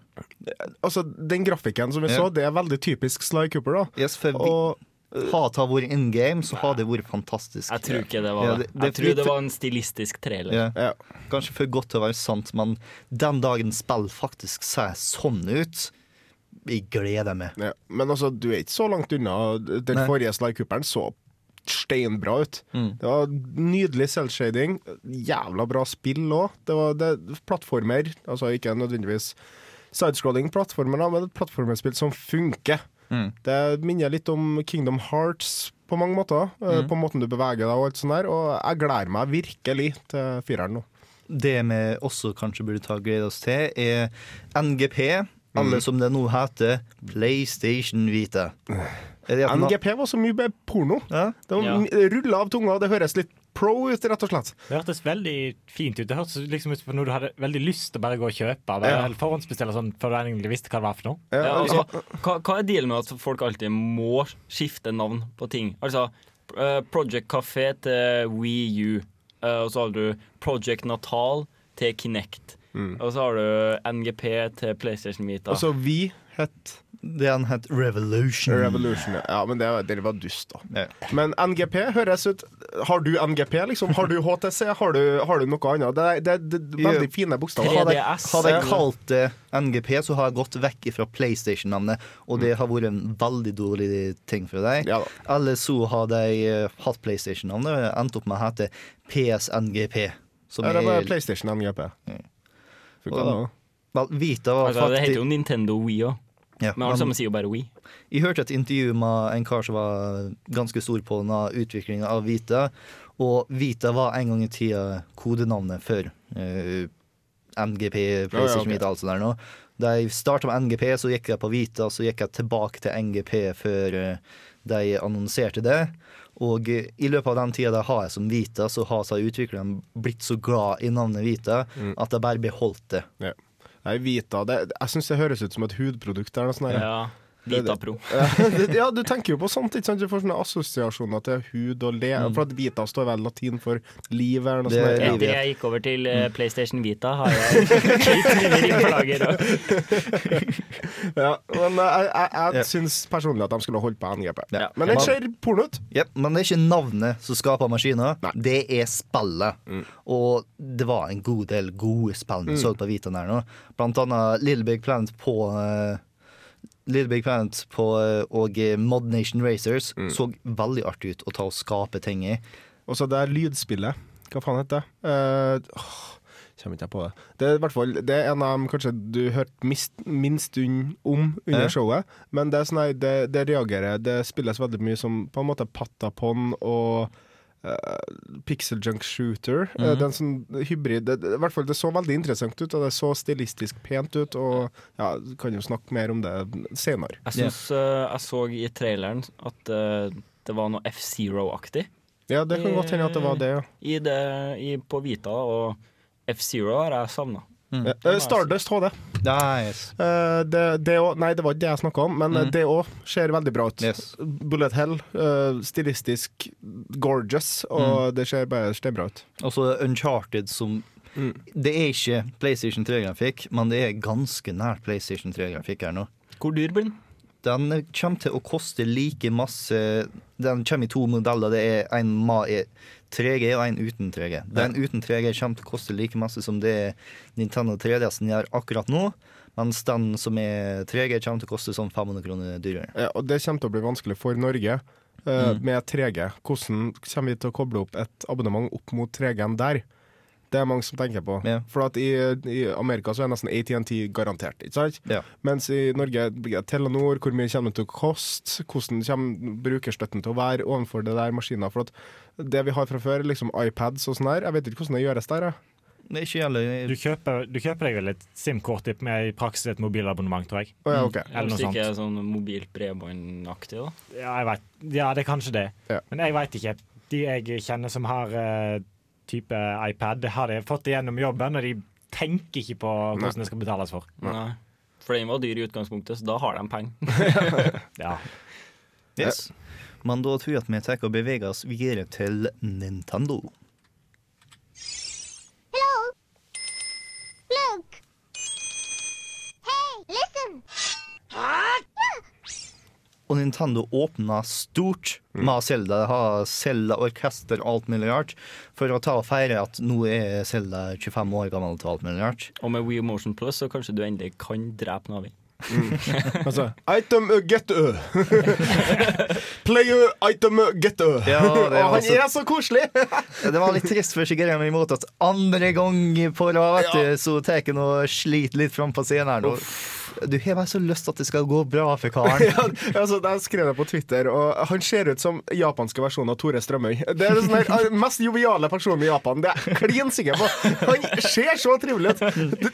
Altså, Den grafikken som vi yeah. så, det er veldig typisk Sly Cooper. da Yes, for vi, Og Har det vært in game, så hadde det vært fantastisk. Jeg tror ikke det var Ja, det. det- Jeg tror det var en stilistisk trailer. Ja. ja. Kanskje for godt til å være sant, men den dagen spill faktisk ser sånn ut, jeg gleder meg. Ja. Men altså, du er ikke så langt unna. Den Nei. forrige Sly Cooperen så steinbra ut. Mm. Det var nydelig selvshading. Jævla bra spill òg. Det var det, plattformer, altså ikke nødvendigvis sidescrolling plattformer, men et plattformerspill som funker. Mm. Det minner litt om Kingdom Hearts på mange måter, eh, Mm. på måten du beveger deg og alt sånt der, og jeg gleder meg virkelig til fireren nå. Det vi også kanskje burde ta glede oss til, er NGP. Alle som det nå heter PlayStation Vita. Man- NGP var så mye porno. Ja. Det Ja. rulla av tunga, og det høres litt pro ut, rett og slett. Det hørtes veldig fint ut. Det hørtes liksom ut som noe du hadde veldig lyst til å bare gå og kjøpe. Bare, Ja. Eller forhåndsbestille sånn før du egentlig visste hva det var for noe. Ja, Ja, altså, hva, hva er dealen med at folk alltid må skifte navn på ting? Altså eh, Project Café til Wii U, eh, og så har du Project Natal til Kinect. Og så har du NGP til PlayStation Vita. altså, vi het Det han het Revolution. Revolution. ja. Men det, det var dust, da. Ja. Men NGP høres ut Har du NGP, liksom? Har du HTC? Har du, har du noe annet? Det er, det er, det er veldig fine bokstaver. Hadde jeg, 3DS. hadde jeg kalt det NGP, så har jeg gått vekk fra PlayStation-navnet, og det har vært en veldig dårlig ting for deg. Ja. Eller så hadde jeg eh, hatt PlayStation-navnet og endt opp med å hete PSNGP. Som Ja, det var PlayStation NGP. Ja. Vel, Vita var altså, det heter jo Nintendo Wii òg, ja, men alle sammen sier jo bare we. Jeg hørte et intervju med en kar som var ganske stor på denne utviklinga av Vita. Og Vita var en gang i tida kodenavnet for uh, NGP, PlayStation ok. Vita, alt sånt der nå. Da jeg starta med NGP, så gikk jeg på Vita, så gikk jeg tilbake til NGP før uh, de annonserte det. Og eh, i løpet av den tida de har jeg som Vita, så har så utviklerne blitt så glad i navnet Vita at de bare beholdt det. Ja. Nei, Vita det, Jeg syns det høres ut som et hudprodukt. Eller noe sånt. Ja, Vita Pro. Ja, du tenker jo på sånt. Ikke sant? Du får sånne assosiasjoner til hud og le. For at Vita står vel latin for liv, eller noe Det sånt. er. Etter jeg gikk over til eh, PlayStation Vita, har jeg litt mye rim på lager. Ja, men eh, jeg, jeg, jeg Ja. syns personlig at de skulle holdt på NGP. Ja. Men den ser porno ut. Jep, men det er ikke navnet som skaper maskiner, Nei. det er spillet. Og det var en god del gode spill vi så på Vita der nå. Blant annet Little Big Planet på eh, Little Big Planet på, eh, og eh, Mod Nation Racers så veldig artig ut å ta og skape ting i. Og så det er lydspillet. Hva faen heter det? Uh, oh, Kommer ikke jeg på det. Det er, i hvert fall, det er en av dem kanskje du hørte minst om under showet. Men det, er sånn, her, det, det reagerer. Det spilles veldig mye som på en måte Patapon og eh, Pixel Junk Shooter. Mm det er en sånn hybrid det, det, i hvert fall, det så veldig interessant ut, og det så stilistisk pent ut. Og ja, Kan jo snakke mer om det senere. Jeg syns uh, jeg så i traileren at uh, det var noe F-Zero-aktig Ja, det kan godt hende at det var det. ja. i det, i, på Vita, og F-Zero har jeg savna. Ja, eh, Stardust HD. Nice. Uh, det, det også, nei, det var ikke det jeg snakka om, men mm. det òg ser veldig bra ut. Yes. Bullet Hell, uh, stilistisk gorgeous, og det ser bare steinbra ut. Og så Uncharted som Det er ikke PlayStation 3-grafikk, men det er ganske nært PlayStation 3-grafikk her nå. Hvor dyr blir den? Den kommer til å koste like masse Den kommer i to modeller. Det er en ma er 3G og en uten 3G. Den uten 3G kommer til å koste like masse som det Nintendo 3DS-en gjør akkurat nå. Mens den som er 3G, kommer til å koste sånn 500 kroner dyrere. Ja, og det kommer til å bli vanskelig for Norge eh, med 3G. Hvordan kommer vi til å koble opp et abonnement opp mot 3G-en der? Det er mange som tenker på. Ja. For at i, i Amerika så er nesten ATNT garantert. ikke sant? Ja. Mens i Norge blir det Telenor, hvor mye kommer det til å koste? Hvordan kommer brukerstøtten til å være overfor det der maskiner? For at det vi har fra før, liksom iPads og sånn der, jeg vet ikke hvordan det gjøres der. jeg. Det er ikke gjelder Du kjøper, du kjøper deg vel et SIM-kort med i praksis et mobilabonnement, tror jeg. Oh, ja, okay. Eller noe Hvis det ikke sånt. er sånn mobilt bredbåndaktig, da. Ja, jeg vet. ja, det er kanskje det. Ja. Men jeg veit ikke. De jeg kjenner som har eh, type iPad, har de fått igjennom jobben, og de tenker ikke på hvordan det skal betales for. Nei. For den var dyr i utgangspunktet, så da har de penger. Ja. Yes. Men da tror jeg at vi tar og beveger oss videre til Nintendo. Hello? Look! Hey, listen! Og Nintendo åpna stort med Selda. Har Zelda orkester og alt mulig rart. For å ta og feire at nå er Selda 25 år gammel og alt mulig rart. Og med Wii Motion Plus så kanskje du endelig kan drepe Navi. Altså, item uh, get ø. Player item uh, get ø. Ja, og han også... er så koselig! Det var litt trist for Shigeru Miyamoto at andre gang på rad så tar han og sliter litt fram på scenen. her nå. Du har bare så lyst at det skal gå bra for karen. Ja, altså, jeg skrev det på Twitter, og han ser ut som japanske versjonen av Tore Strømøy. Det er den sånn den mest joviale personen i Japan. Det er jeg klin sikker på. Han ser så trivelig ut. Du,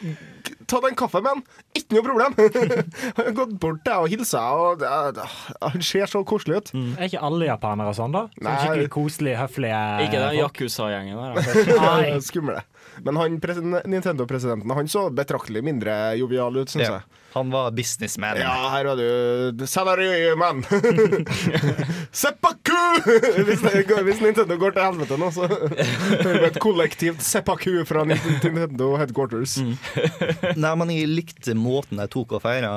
Ta deg en kaffe med han. Ikke noe problem! Han har gått bort til deg og hilsa, og det han ser så koselig ut. Er ikke alle japanere sånn, da? Sånn Nei. skikkelig koselige, høflige Ikke den? Yakuza-gjengen der. Skumle. Men han Nintendo-presidenten Han så betraktelig mindre jovial ut, syns Ja. jeg. Han var businessman. Ja, her var du Salaryman! Seppaku! Hvis, hvis Nintendo går til helvete nå, så hører vi et kollektivt seppaku fra Nintendo Headquarters. Nei, men jeg likte måten de tok og feira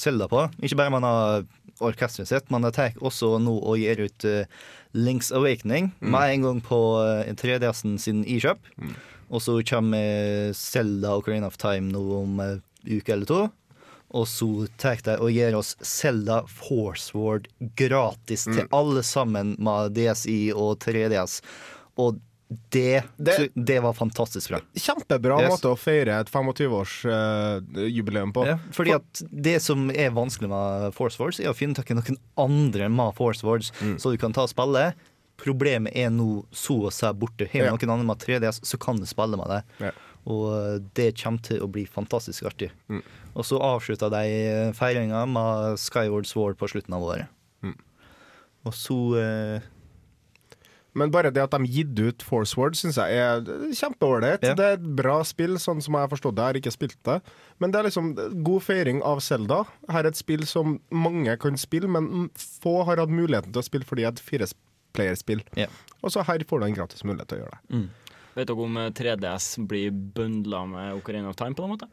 Selda på. Ikke bare man har orkesteret sitt, men de tar også nå og gir ut uh, Links Awakening med en gang på uh, 3DS-en sin e-shop. Og så kommer Selda Ocarina of Time nå om en uke eller to. Og så tar de og gir oss Selda Forceward gratis til alle sammen med DSI og 3DS. Og det, Det- det var fantastisk bra. Kjempebra Yes. måte å feire et 25-årsjubileum på. Ja, fordi at det som er vanskelig med Force Wars, er å finne tak i noen andre med Force Wars, så du kan ta og spille. Problemet er nå så å si borte. Har du Ja. noen andre med 3DS, så kan du spille med det. Ja. Og det kommer til å bli fantastisk artig. Mm. Og så avslutta de feiringa med Skyward Sword på slutten av året. Mm. Og så eh, Men bare det at de gitt ut Force Word, syns jeg er kjempeålreit. Ja. Det er et bra spill, sånn som jeg har forstått det. Jeg har ikke spilt det. Men det er liksom god feiring av Selda. Her er et spill som mange kan spille, men få har hatt muligheten til å spille fordi det er et fireplayerspill. Ja. Og så her får du en gratis mulighet til å gjøre det. Vet dere om eh, 3DS blir bundla med Ocarina of Time på noen måte?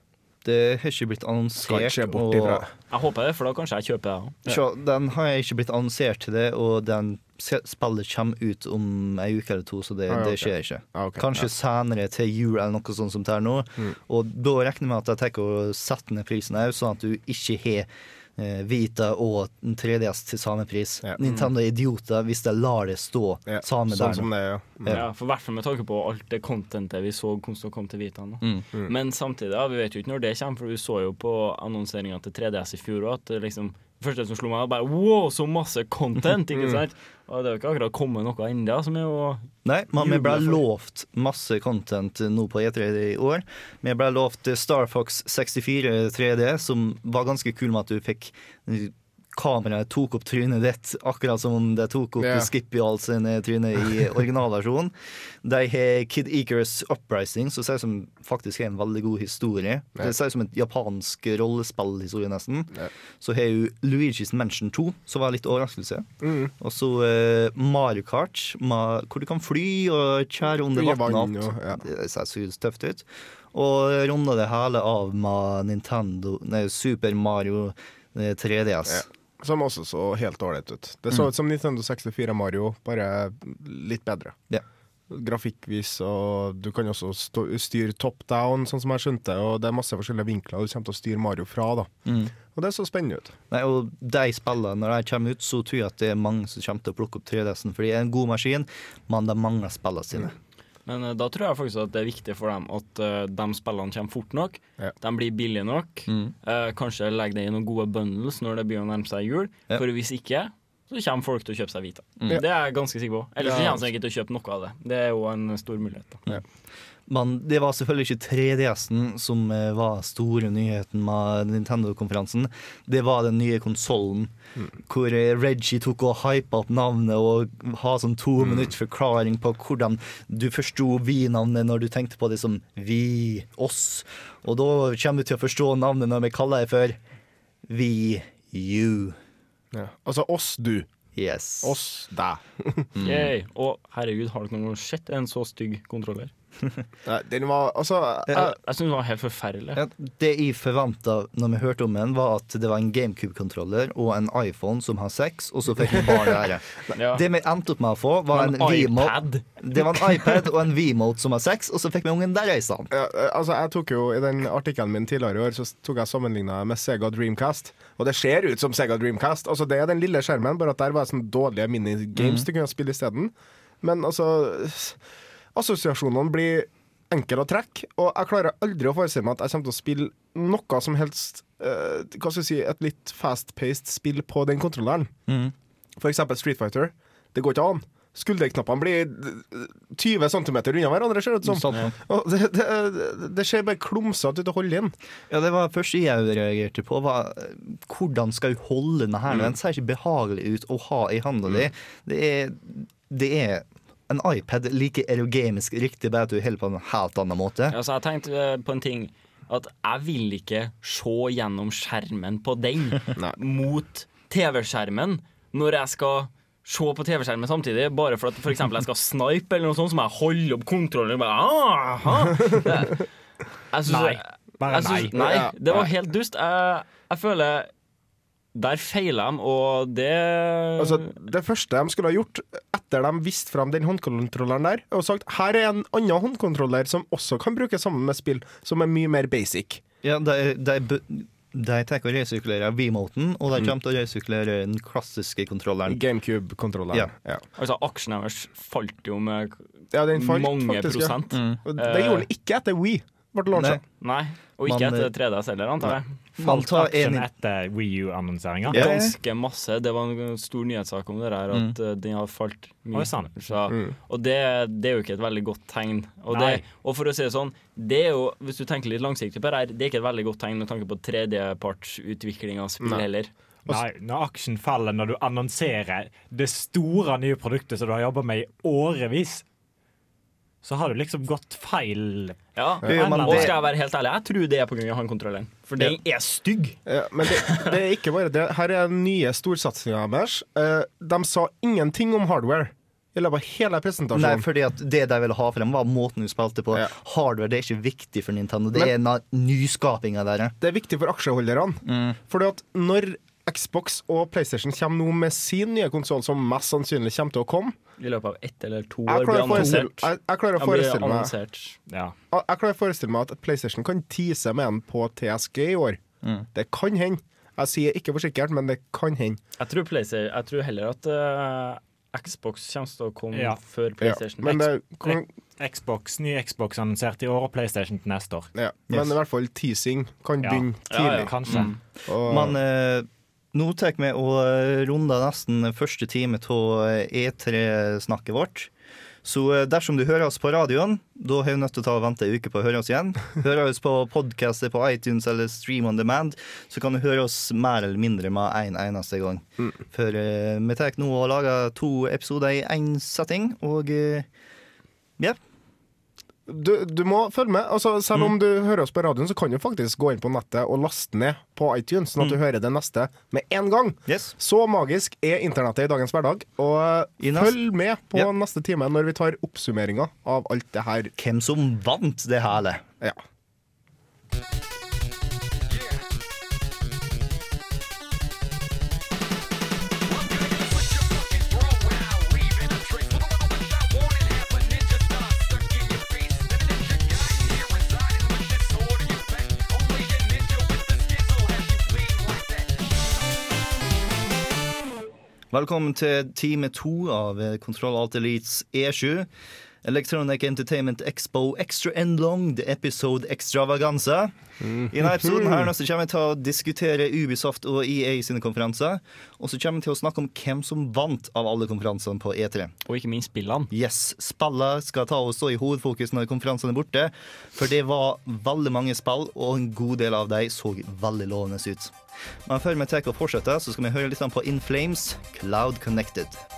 det har ikke blitt annonsert. ikke og- Jeg håper det, for da kanskje jeg kjøper det Ja. Den har jeg ikke blitt annonsert til det, og den spillet kommer ut om ei uke eller to, så det, Ah, okay. det skjer ikke. Ah, okay. Kanskje senere til jul eller noe sånt som det er nå. Mm. Og da regner jeg med at jeg tenker å sette ned prisen òg, sånn at du ikke har Vita og 3DS til samme pris. Ja. Nintendo er idioter hvis de lar det stå Ja, samme sånn der som det ja. Mm. Ja. Ja, for hvert fall med tanke på alt det contentet vi så som kom til Vita nå. Mm. Mm. Men samtidig, ja, vi vet jo ikke når det kommer, for vi så jo på annonseringa til 3DS i fjor òg at det liksom første som slo meg, var bare wow, så masse content! ikke Mm. sant? Og det er jo ikke akkurat kommet noe ennå, Nei, men vi ble lovt masse content nå på E3 i år. Vi ble lovt Star Fox 64 3D, som var ganske kul med at du fikk Kameraet tok opp trynet ditt, akkurat som om det tok opp yeah. Skippy all sine tryne i originalversjonen. De har Kid Eakers Uprising, som ser som faktisk er en veldig god historie. Det ser ut som et japansk rollespillhistorie, nesten. Yeah. Så har hun Luigi's Mansion 2, som var litt overraskelse. Mm. Og så uh, Mario Kart, ma- hvor du kan fly og kjære under vann ja. Det ser så tøft ut. Og runda det hele av med Nintendo Nei, Super Mario eh, 3DS. Ja. Som også så helt ålreit ut. Det så Mm. ut som Nintendo 64 Mario, bare litt bedre. Yeah. Grafikkvis, og du kan også stå, styre top down, sånn som jeg skjønte, og det er masse forskjellige vinkler du kommer til å styre Mario fra. da. Mm. Og det så spennende ut. Nei, og de spillene, når de kommer ut, så tror jeg at det er mange som kommer til å plukke opp 3DS-en. For det er en god maskin, men de mangler spillene sine. Men eh, da tror jeg faktisk at det er viktig for dem at eh, de spillene kommer fort nok. Ja. De blir billige nok. Mm. Eh, kanskje legge det i noen gode bundles når det begynner å nærme seg jul. Ja. For hvis ikke, så kommer folk til å kjøpe seg Vita. Mm. Det er jeg ganske sikker på. Ellers så Ja. kommer de ikke til å kjøpe noe av det. Det er jo en stor mulighet. da. Men det var selvfølgelig ikke 3DS-en som eh, var store nyheten med Nintendo-konferansen. Det var den nye konsollen, hvor eh, Reggie tok og hypa opp navnet og ha sånn to minutter forklaring på hvordan du forsto vi-navnet når du tenkte på det som vi, oss. Og da kommer du til å forstå navnet når vi kaller det for vi, you. Ja. Altså oss, du. Yes. Oss, deg. mm. Og herregud, har dere noen gang sett en så stygg kontroller? Nei, Den var Altså Jeg, jeg syns den var helt forferdelig. Ja, det jeg forventa når vi hørte om den, var at det var en GameCube-kontroller og en iPhone som har sex, og så fikk vi bare ære. Ja. Det vi endte opp med å få, var en, En iPad. Det var en iPad og en V-mode som har sex, og så fikk vi ungen der i stand. ja, eh, altså jeg tok jo I den artikkelen min tidligere i år Så tok jeg sammenligna med Sega Dreamcast. Og det ser ut som Sega Dreamcast. Altså Det er den lille skjermen, bare at der var det sånne dårlige minigames du kunne spille isteden. Men altså Assosiasjonene blir enkle å trekke, og jeg klarer aldri å forestille meg at jeg kommer til å spille noe som helst uh, Hva skal jeg si Et litt fast-paced spill på den kontrolleren. Mm. For eksempel Street Fighter. Det går ikke an. Skulderknappene blir 20 cm unna hverandre, ser det ut som. Sånn. Det, det, det ser bare klumsete ut å holde inn. Ja, det var første jeg reagerte på. Var, eh, hvordan skal du holde denne her? Den ser ikke behagelig ut å ha i handa di. Det er, det er en iPad like erogamisk riktig, bare at du holder på en helt annen måte. Altså, jeg tenkte eh, på en ting. At jeg vil ikke se gjennom skjermen på den mot TV-skjermen når jeg skal se på TV-skjermen samtidig. Bare for at for jeg skal snipe, eller noe sånt, så må jeg holde opp kontrollen. og Bare. Det, jeg synes, Nei. Bare jeg synes, nei. nei. Det var helt dust. Jeg, jeg føler Der feila de, og det Altså, det første de skulle ha gjort etter de viste fram den håndkontrolleren der, og sagt her er en annen håndkontroller som også kan brukes sammen med spill, som er mye mer basic. Ja, de, de, de tar å resirkulere V-moten, og de kommer til å resirkulere den klassiske kontrolleren. GameCube-kontrolleren. Ja. Ja. Altså, aksjen deres falt jo med Ja, den falt mange faktisk, ja. prosent. Det gjorde den ikke etter We ble launcha. Nei, og ikke Man, etter 3DS heller, antar jeg. Falt Aksjen etter Wii U-annonseringa. Ja. Ganske masse. Det var en stor nyhetssak om det der, at mm. den har falt mye. Så, Og det, det er jo ikke et veldig godt tegn. Og, det, og for å si det sånn, det er jo, hvis du tenker litt langsiktig på det her, det er ikke et veldig godt tegn med tanke på tredjepartsutvikling av spill heller. Nei, når aksjen faller når du annonserer det store nye produktet som du har jobba med i årevis, så har du liksom gått feil. Ja, ja men det- skal jeg være helt ærlig, jeg tror det er pga. håndkontrolleren. For den er stygg. Ja, men det, det er ikke bare det. Her er den nye storsatsinga deres. Eh, de sa ingenting om hardware i løpet av hele Nei, fordi at det de ville ha frem, var måten du spilte på. Ja. Hardware det er ikke viktig for Nintendo. Det Men- er nyskapinga der. Det er viktig for aksjeholderne. Fordi at når Xbox og PlayStation kommer nå med sin nye konsoll, som mest sannsynlig kommer til å komme I løpet av ett eller to år blir annonsert. jeg, jeg klarer å forestille meg. Ja. Jeg klarer å forestille meg at PlayStation kan tease med en på TSG i år. Det kan hende. Jeg sier ikke for sikkert, men det kan hende. Jeg tror, PlayStation, jeg tror heller at uh, Xbox kommer til å komme Ja. før Ja. PlayStation. Men, det, kan, Xbox, ny Xbox annonsert i år, og PlayStation til neste år. ja. men i hvert fall teasing kan Ja. tidlig. Ja, ja. kanskje. Kanskje. Og, Men eh, nå tar vi og eh, runder nesten første time av E3-snakket vårt. Så eh, dersom du hører oss på radioen, da har du nødt til å ta og vente en uke på å høre oss igjen. Hører oss på podkaster på iTunes eller Stream on Demand, så kan du høre oss mer eller mindre med en eneste gang. For uh, vi tar nå og lager to episoder i én setting, og uh, ja. Du, du må følge med. Altså, selv om du hører oss på radioen, så kan du faktisk gå inn på nettet og laste ned på iTunes, sånn at du hører det neste med en gang. Yes. Så magisk er internettet i dagens hverdag. Og følg med på yep. neste time når vi tar oppsummeringa av alt det her. Hvem som vant det hele? Ja. Velkommen til time to av Kontroll Alt Elites E7. Electronic Entertainment Expo Extra and Long, the episode extravaganza. I denne episoden her så kommer vi til å diskutere Ubisoft og EA sine konferanser. Og så kommer vi til å snakke om hvem som vant av alle konferansene på E3. Og ikke minst spillene. Yes, Spillene skal ta og stå i hovedfokus når konferansene er borte. For det var veldig mange spill, og en god del av dem så veldig lovende ut. Men før vi tar og fortsetter, så skal vi høre litt på In Flames, Cloud Connected.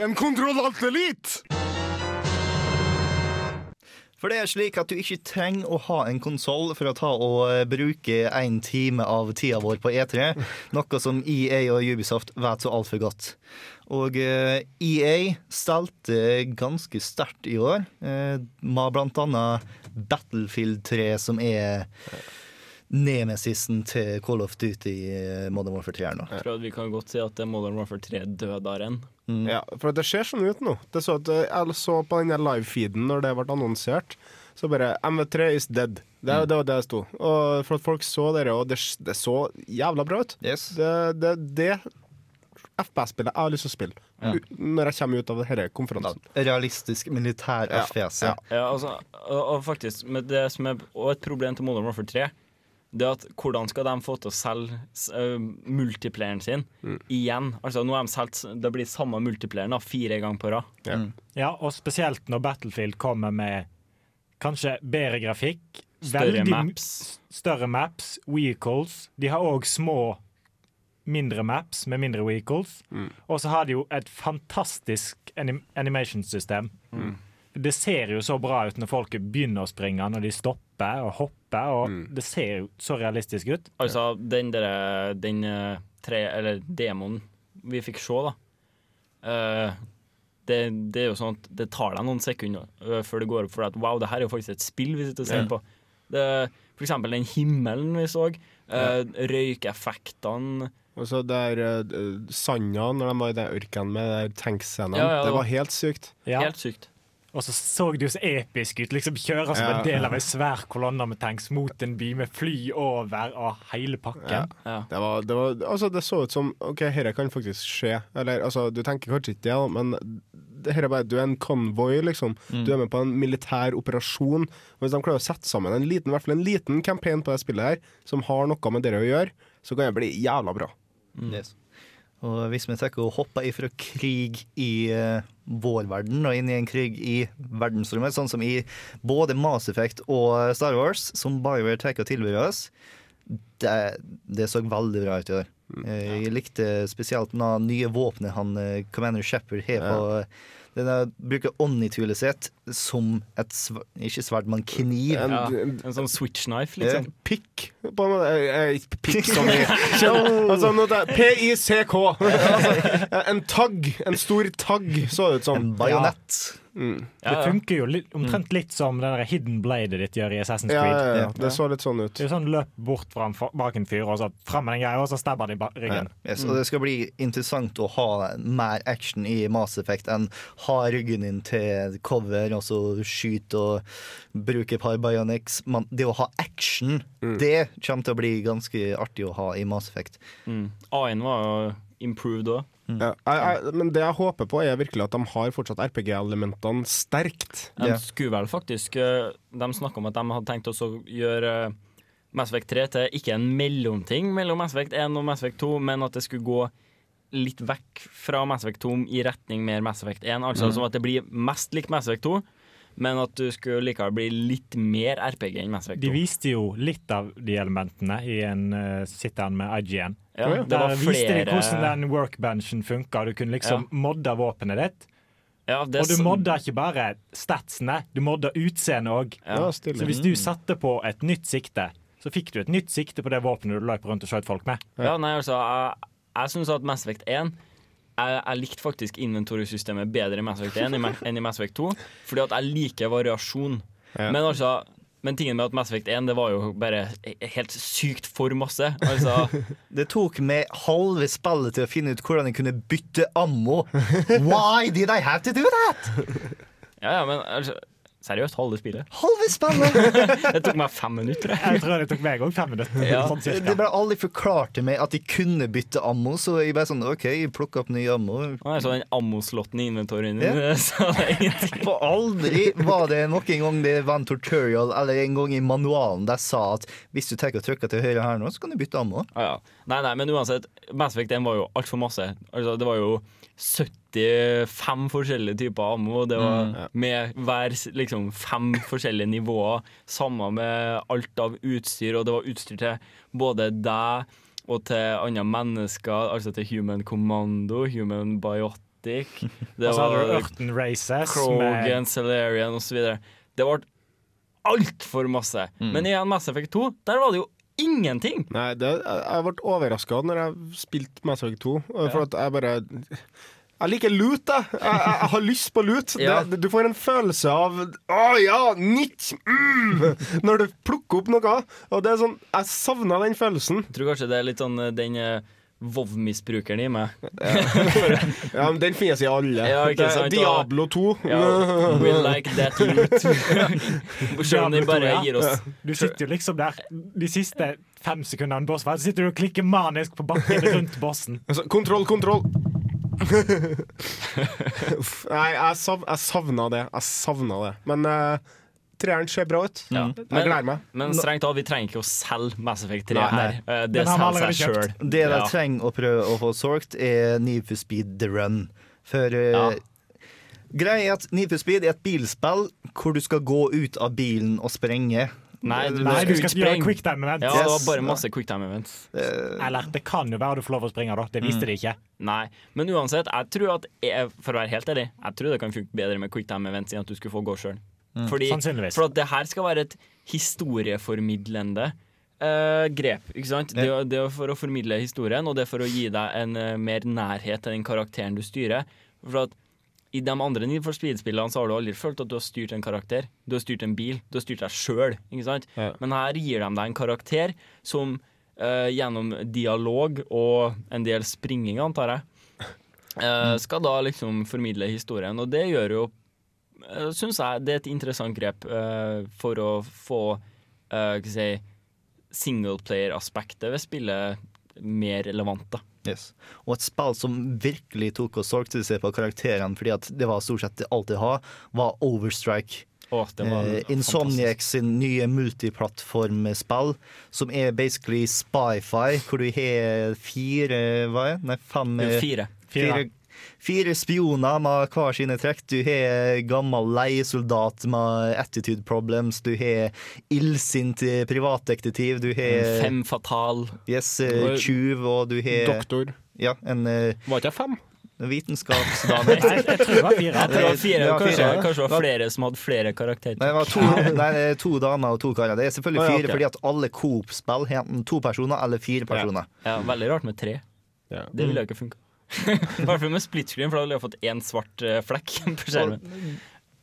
En kontrollantelit! For det er slik at du ikke trenger å ha en konsoll for å ta og eh, bruke en time av tida vår på E3, noe som EA og Ubisoft vet så altfor godt. Og eh, EA stelte ganske sterkt i år, eh, med blant annet Battlefield 3, som er nemesisen til Call of Duty Modern Warfare 3 nå. Jeg tror at vi kan godt si at er Modern Warfare 3 dødaren. Ja, for det ser sånn ut nå. Det så at, eh, jeg så på den live-feeden når det ble annonsert, så bare MV3 is dead. Det, det var det det sto. Og for at folk så dere, og det, det så jævla bra ut. Yes. Det, det, det FPS-spillet jeg har lyst til å spille ja. når jeg kommer ut av denne konferansen. Realistisk militær Ja, FPS. ja. Ja, altså, og, og faktisk, med det som er og et problem til Modern Warfare 3, det at hvordan skal de få til å selge øh, multiplayeren sin igjen? Altså, nå har de solgt det blir samme multiplayeren da, fire ganger på rad. Ja, og spesielt når Battlefield kommer med kanskje bedre grafikk. Større veldig maps. Større maps, vehicles. De har òg små, mindre maps med mindre vehicles. Og så har de jo et fantastisk anim animation-system. Det ser jo så bra ut når folk begynner å springe, når de stopper og hopper. Og Det ser jo så realistisk ut. Altså, den der, den øh, tre, eller demoen vi fikk se, da Uh, det, det er jo sånn at det tar deg noen sekunder uh, før det går opp for deg at wow, det her er jo faktisk et spill vi sitter og ser yeah. på. Det, for eksempel den himmelen vi så, øh, røykeffektene Og så der uh, Sanda, når de var i den ørkenen med der tankscenene, Ja, ja, det var- helt sykt. Ja. Helt sykt. Og så så det jo så episk ut. Liksom Kjøre som Ja. en del av en svær kolonne med tanks mot en by med fly over og hele pakken. Ja. Det, var, det, var, altså, det så ut som OK, dette kan faktisk skje. Eller altså, du tenker kanskje ikke det, men det her er bare, du er en konvoi, liksom. Du er med på en militær operasjon. Og Hvis de klarer å sette sammen en liten, i hvert fall en liten campaign på det spillet her, som har noe med det å gjøre, så kan det bli jævla bra. Yes. Og hvis vi tenker å hoppe ifra krig i uh, vår verden og inn i en krig i verdensrommet, sånn som i både Mass Effect og Star Wars, som BioWare tar og tilbyr oss, det, det så veldig bra ut i år. Eh, Jeg likte spesielt det nye våpenet han eh, Commander Shepherd har på Den der bruker Omnitulet sitt som et sverd, Ikke sverd, men kniv. En, Ja. en, sånn switch knife, liksom. Eh, pikk, på en måte. Pikk som i altså, P-I-C-K. altså, en tagg. En stor tagg, så det ut som. En bajonett. Mm. Ja, Det funker jo litt, omtrent litt som det der hidden bladet ditt gjør i Assassin's Creed. ja, ja. Ja. Det så litt sånn ut. Det er jo sånn løp bort fra en bak en fyr, og så fram med den greia, og så stabber de ryggen. Yes, og det skal bli interessant å ha mer action i Mass Effect enn ha ryggen din til cover og så skyte og bruke et par bionics. Men det å ha action, det kommer til å bli ganske artig å ha i Mass Effect. Mm. A1 var jo improved òg. Ja, jeg, jeg, men det jeg håper på, er virkelig at de har fortsatt RPG-elementene sterkt. De Ja. skulle vel faktisk eh, De snakka om at de hadde tenkt å gjøre eh, Mass Effect 3 til ikke en mellomting mellom Mass Effect 1 og Mass Effect 2, men at det skulle gå litt vekk fra Mass Effect 2 i retning mer Mass Effect 1. Altså som at det blir mest likt Mass Effect 2, men at du skulle likevel bli litt mer RPG enn Mass Effect 2. De viste jo litt av de elementene i en uh, sit-down med IGN. ja, det Der var viste de hvordan flere den workbenchen funka. Du kunne liksom modde våpenet ditt. ja, det Og du modda ikke bare statsene, du modda utseendet òg. ja. Ja. Så hvis du satte på et nytt sikte, så fikk du et nytt sikte på det våpenet du løp rundt og skjøt folk med. Ja, nei, altså, jeg, jeg syns at Mass Effect 1 jeg, jeg likte faktisk inventorsystemet bedre i Mass Effect 1 enn i- Mass Effect 2, fordi at jeg liker variasjon. Ja. Men altså men tingen med at Mass Effect 1 det var jo bare helt sykt for masse. Altså, Det tok meg halve spillet til å finne ut hvordan jeg kunne bytte ammo. Why did I have to do that? ja, ja, men altså, seriøst, halve spillet. Halve spillet! Det tok meg fem minutter. jeg. Jeg tror det tok meg òg fem minutter. Ja. Sånn Det cirka. ble aldri forklart til meg at de kunne bytte ammo, så jeg bare sånn OK, jeg plukka opp ny ammo. Så den ammoslåtten i inventoryen din, Ja. så det ingenting. For aldri var det noen gang det var en tutorial eller en gang i manualen der sa at hvis du tar og trykker til høyre her nå, så kan du bytte ammo. Ah, ja. Nei, nei, men uansett, Mass Effect 1 var jo altfor masse. Altså, det var jo 75 forskjellige typer ammo. Det var med hver liksom fem forskjellige nivåer. Samme med alt av utstyr, og det var utstyr til både deg og til andre mennesker, altså til Human Commando, Human Biotic. Det Og så hadde du var Urton Races Krogan, med Salarian osv. Det ble altfor masse. Men igjen, Mass Effect 2, der var det jo ingenting! Nei, det, jeg, ble overraska når jeg spilte Mass Effect 2. For Ja. at jeg bare Jeg liker loot, jeg. Jeg, jeg, har lyst på loot. Ja. Det, du får en følelse av Å ja, nytt! Mm, når du plukker opp noe. Og det er sånn Jeg savna den følelsen. Jeg tror kanskje det er litt sånn eh, den eh, Vov-misbrukeren i meg. Ja, men Den finnes i alle. Ja, sant, Diablo 2. Ja, we like that loot. Selv om de bare ja. gir oss Du sitter jo liksom der de siste fem sekundene boss var, så sitter du og klikker manisk på bakken rundt bossen. Altså, kontroll, kontroll. Uff, Nei, jeg, sav, jeg savna det. Jeg savna det. Men uh, treeren ser bra ut. Ja. Jeg gleder meg. Men strengt tatt, vi trenger ikke å selge Mass Effect 3 Nei, nei. her. Eh, Det selger seg sjøl. Det de trenger å prøve å få solgt, er Need for Speed The Run. For eh, Ja. greia er at Need for Speed er et bilspill hvor du skal gå ut av bilen og sprenge. Nei, du, Nei, du skal gjøre Quick time event. Ja, det var bare masse quick time events. Eller det kan jo være du får lov å springe, da. Det visste de ikke. Nei, men uansett, jeg tror at jeg, for å være helt ærlig, jeg tror det kan funke bedre med quick time events enn at du skulle få gå sjøl. Fordi Sannsynligvis. For at det her skal være et historieformidlende uh, grep. Ikke sant? Det, det er for å formidle historien, og det er for å gi deg en uh, mer nærhet til den karakteren du styrer. For at i de andre Need for Speed-spillene så har du aldri følt at du har styrt en karakter. Du har styrt en bil. Du har styrt deg sjøl. Ja. Men her gir de deg en karakter som uh, gjennom dialog og en del springing, antar jeg, eh, skal da liksom formidle historien. Og det gjør jo Syns jeg det er et interessant grep uh, for å få uh, si, singleplayer-aspektet ved spillet mer relevant. da. Yes. Og et spill som virkelig tok og solgte seg på karakterene, fordi at det var stort sett alt de har, var Overstrike. Oh, det var Eh, Insomniac sin nye multiplattformspill, som er basically spy-fi, hvor du har fire hva er det? Nei, fem Jo, fire. fire. Fire, fire spioner med hver sine trekk. Du har gammel leiesoldat med attitude problems. Du har illsint privatdetektiv. Du har Fem fatal. yes, eh, tjuv, og du har Doktor. ja, en eh, Var ikke jeg fem? vitenskapsdame. Jeg tror det var fire. Det var fire, kanskje, kanskje det var flere som hadde flere karakterer. Nei, det var to, nei, to damer og to karer. Det er selvfølgelig Å, ja, fire fordi at alle Coop-spill har enten to personer eller fire personer. Ja, veldig rart med tre. Ja. Det ville jo ikke funka. I hvert fall med split screen, for da ville jeg fått én svart eh, flekk på skjermen.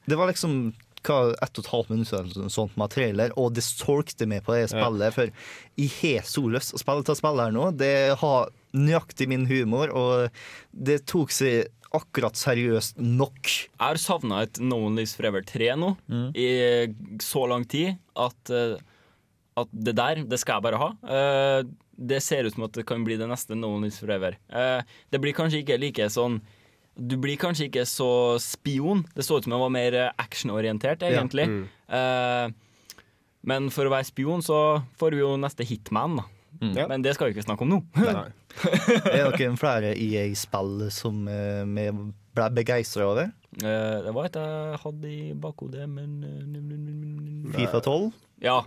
Det var liksom hva, ett og et halvt minutt eller sånt med trailer, og det solgte meg på det spillet. For jeg har så lyst til å spille til spillet her nå. Det har nøyaktig min humor, og det tok seg akkurat seriøst nok. Jeg har savna et No One Lives Forever 3 nå, i så lang tid at, eh, at det der, det skal jeg bare ha. Uh, det ser ut som at det kan bli det neste No One Lives Forever. Uh, det blir kanskje ikke like sånn Du blir kanskje ikke så spion. Det så ut som jeg var mer actionorientert, egentlig. Eh, men for å være spion så får vi jo neste Hitman, da. Ja. Men det skal vi ikke snakke om nå. Nei. Er dere flere flere EA-spill som vi ble begeistra over? Eh, det var et jeg hadde i bakhodet, men. Fifa 12? Ja,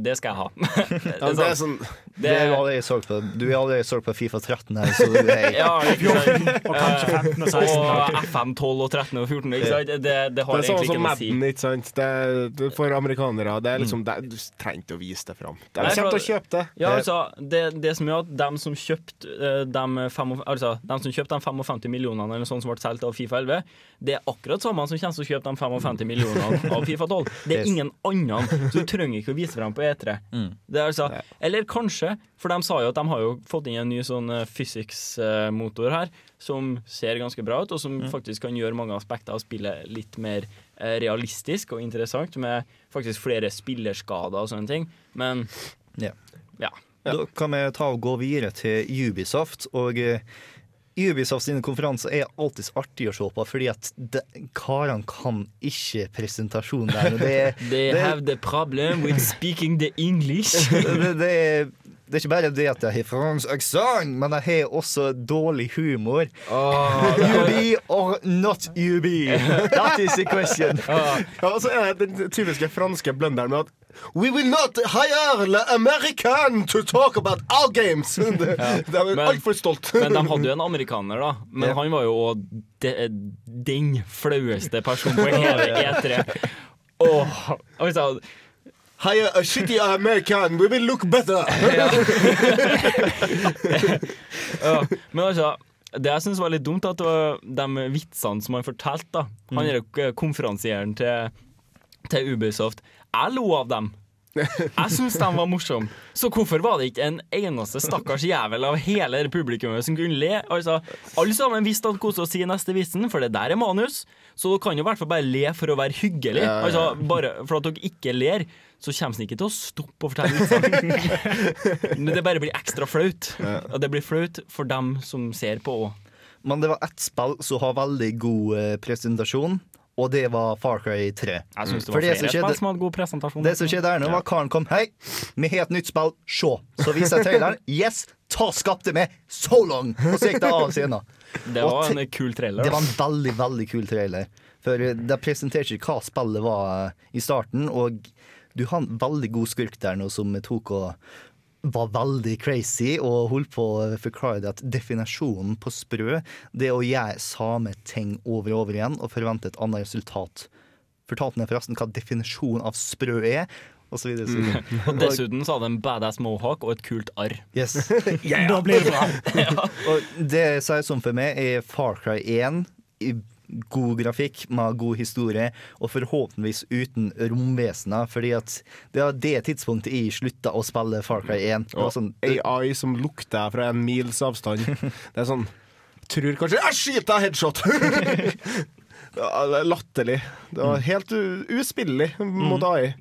det skal jeg ha. det, Ja, det er sånn Det er jo allerede solgt på. Du er allerede solgt på Fifa 13 her, så du er ja? Og kanskje 15 og 16. Og FM 12 og 13 og 14. Ikke sant? Det, det Det har det sånn egentlig som ikke noe å si. Ikke sant. Det er, for amerikanere. Det er liksom det, Du trenger ikke å vise det fram. De kommer til å kjøpe det. Ja, altså, det, det som gjør at dem som kjøpte eh, dem, fem, altså, dem som kjøpte de 55 millionene eller sånn som ble solgt av Fifa 11, det er akkurat samme som kommer til å kjøpe de 55 millionene av Fifa 12. Det er ingen annen. så du trenger ikke å vise frem på E3. Det er altså, eller kanskje, for de sa jo at de har jo fått inn en ny sånn eh, physics-motor her, som ser ganske bra ut, og som faktisk kan gjøre mange aspekter av spillet litt mer eh, realistisk og interessant, med faktisk flere spillerskader og sånne ting. Men Ja. ja. Da kan vi ta og gå videre til Ubisoft. Og eh, Ubisoft sine konferanser er alltid artig å se på, fordi at karene kan ikke presentasjon der. Det, They det, have the problem with speaking the English. det, det, det er ikke bare det at jeg har fransk aksent, men jeg har også dårlig humor. Oh, you be or not you be? That is the question. Ja, og så er det den typiske franske blunderen med at We will not hire the American to talk about our games! Ja. de er altfor stolt. Men de hadde jo en amerikaner, da. Men han var jo de, den flaueste personen på hele E3. Åh, og så, Hire a shitty American, we will look better! ja. Men altså det jeg syns var litt dumt, at det var de vitsene som han fortalte, da. Han er jo konferansieren til, til Ubisoft. Jeg lo av dem. Jeg syns de var morsomme. Så hvorfor var det ikke en eneste stakkars jævel av hele publikummet som kunne le? Altså, Alle sammen visste at hvordan å si neste vitsen, for det der er manus. Så dere kan jo i hvert fall bare le for å være hyggelig. Altså, bare For at dere ikke ler, så kommer den ikke til å stoppe å fortelle vitser. Men det bare blir ekstra flaut. Og det blir flaut for dem som ser på òg. Men det var ett spill som har veldig god eh, presentasjon, og det var Far Cry 3. Jeg syns det For var det som flere skjedde- spill som hadde god presentasjon. Det som skjedde der nå, var karen kom Hei, vi har et nytt spill, se! Så viser jeg traileren. Yes! Ta skapte meg so long! Og så gikk det av scenen. Det Og var te- en kul trailer. Det var en veldig, veldig kul trailer. For eh, de presenterte ikke hva spillet var eh, i starten, og du har en veldig god skurk der nå som tok og var veldig crazy og holdt på å forklare at definisjonen på sprø det er å gjøre samme ting over og over igjen og forvente et annet resultat. Fortalte han forresten hva definisjonen av sprø er, og så videre. Så videre. Og dessuten så hadde en badass mohawk og et kult arr. Yes. Da blir det bra. Og det sier som for meg er Far Cry 1 i god grafikk med god historie, og forhåpentligvis uten romvesener. Fordi at det var det tidspunktet jeg slutta å spille Far Cry 1. Det var Og sånn, AI som lukter fra en mils avstand. Det er sånn Tror kanskje Jeg skyter deg headshot! Det er Latterlig. Det var helt u uspillelig mot AI.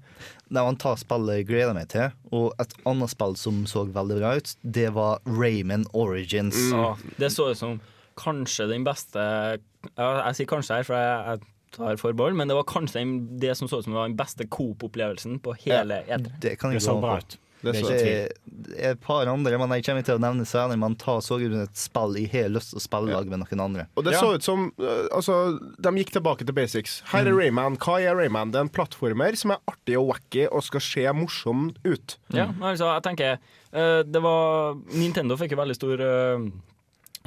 det var en ta spillet jeg gleder meg til. Og et annet spill som så veldig bra ut, det var Rayman Origins. Ja, det så ut som kanskje den beste Jeg sier kanskje her, for jeg, jeg tar forbehold, men det var kanskje det som så ut som var den beste Coop-opplevelsen på hele ja, E3. Det kan Det jeg så gå bra ut. Det Det er Det er et par andre, men jeg kommer til å nevne senere. Man tar så ut et spill jeg har lyst til å spille lag med noen andre. Og det Ja. så ut som øh, Altså, de gikk tilbake til basics. Her er Rayman. Hva er Rayman? Det er en plattformer som er artig og wacky og skal se morsom ut. Ja, altså, jeg tenker eh, Det var Nintendo fikk jo veldig stor eh,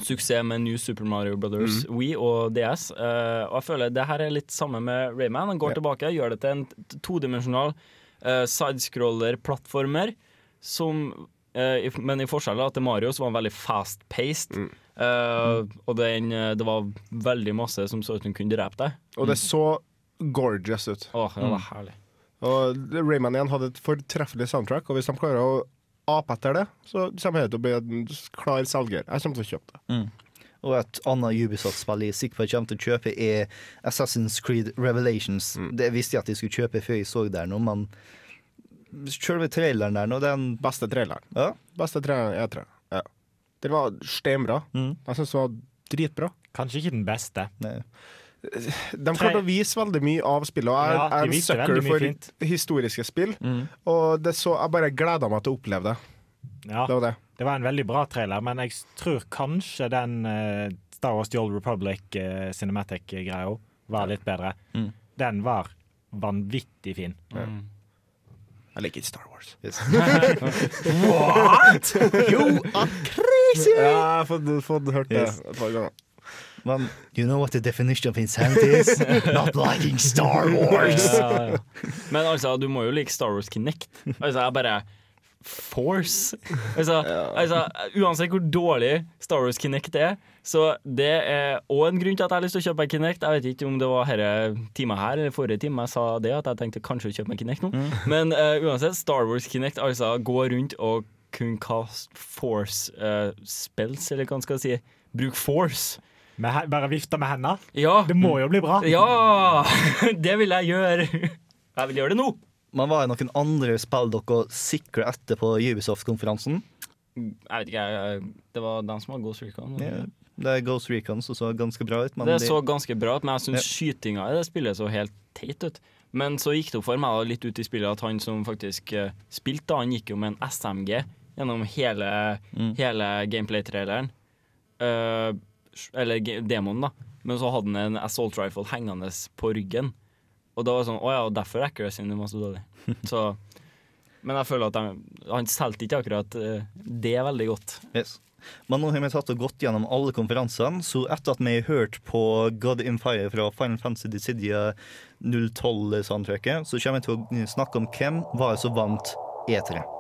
suksess med New Super Mario Brothers Wii og DS. Uh, og jeg føler det her er litt samme med Rayman. Han går yeah. tilbake, gjør det til en todimensjonal uh, sidescroller-plattformer som eh, i- Men i forskjell til Mario så var han veldig fast-paced. Eh, og den, eh, det var veldig masse som så ut som kunne drepe deg. Og det så gorgeous ut. Åh, det var herlig. Og Rayman igjen hadde et fortreffelig soundtrack, og hvis de klarer å ape etter det, så kommer det til å bli en klar selger. Jeg kommer til å kjøpe det. Og et annet Ubisoft-spill jeg er sikker på at jeg kommer til å kjøpe, er Assassin's Creed Revelations. Det visste jeg at jeg skulle kjøpe før jeg så der nå, men selve traileren der nå, den Beste traileren. Ja. Beste traileren jeg tror. Ja. Den var steinbra. Mm. Jeg syns den var dritbra. Kanskje ikke den beste. Nei. De klarte å vise veldig mye av spillet, og jeg, Ja, er en sucker for fint. historiske spill. Mm. Og det så, jeg bare gleda meg til å oppleve det. Ja, Det var det. det var en veldig bra trailer, men jeg tror kanskje den uh, Star Wars The Old Republic uh, Cinematic-greia var litt bedre. Mm. Den var vanvittig fin. Jeg liker ikke Star Wars. Yes. You are crazy! Ja, jeg har fått, fått hørt det Yes. et par ganger. Men you know what the definition of insanity is? Not liking Star Wars! Ja, ja. Men altså, du må jo like Star Wars Kinect. Altså, jeg bare Force. Altså, altså, uansett hvor dårlig Star Wars Kinect er, så det er òg en grunn til at jeg har lyst til å kjøpe meg Kinect. Jeg vet ikke om det var denne timen her eller forrige time jeg sa det, at jeg tenkte kanskje å kjøpe meg Kinect nå. Men uh, uansett, Star Wars Kinect, altså gå rundt og kun kaste Force uh, spells, eller hva man skal si. Bruk Force. Med, bare vifte med hendene. Ja! Det må jo bli bra. Ja! Det vil jeg gjøre. Jeg vil gjøre det nå. Men var det noen andre spill dere sikra etter på Ubisoft-konferansen? Jeg vet ikke, jeg, det var den som var Ghost Recon. Ja, det er Ghost Recon som så ganske bra ut. Men det de- så ganske bra ut, men jeg syns skytinga i det spillet så helt teit ut. Men så gikk det opp for meg da, litt ut i spillet at han som faktisk eh, spilte, han gikk jo med en SMG gjennom hele, hele gameplay-traileren. Eh, eller demonen, da. Men så hadde han en assault rifle hengende på ryggen. Og da var det sånn Å ja, og derfor er accuracyen din så dårlig. Så Men jeg føler at de, han solgte ikke akkurat det er veldig godt. Yes. Men nå har vi tatt og gått gjennom alle konferansene, så etter at vi har hørt på God in Fire fra Final Fantasy Dissidia 012-soundtracket, så kommer vi til å snakke om hvem var det som vant E E3.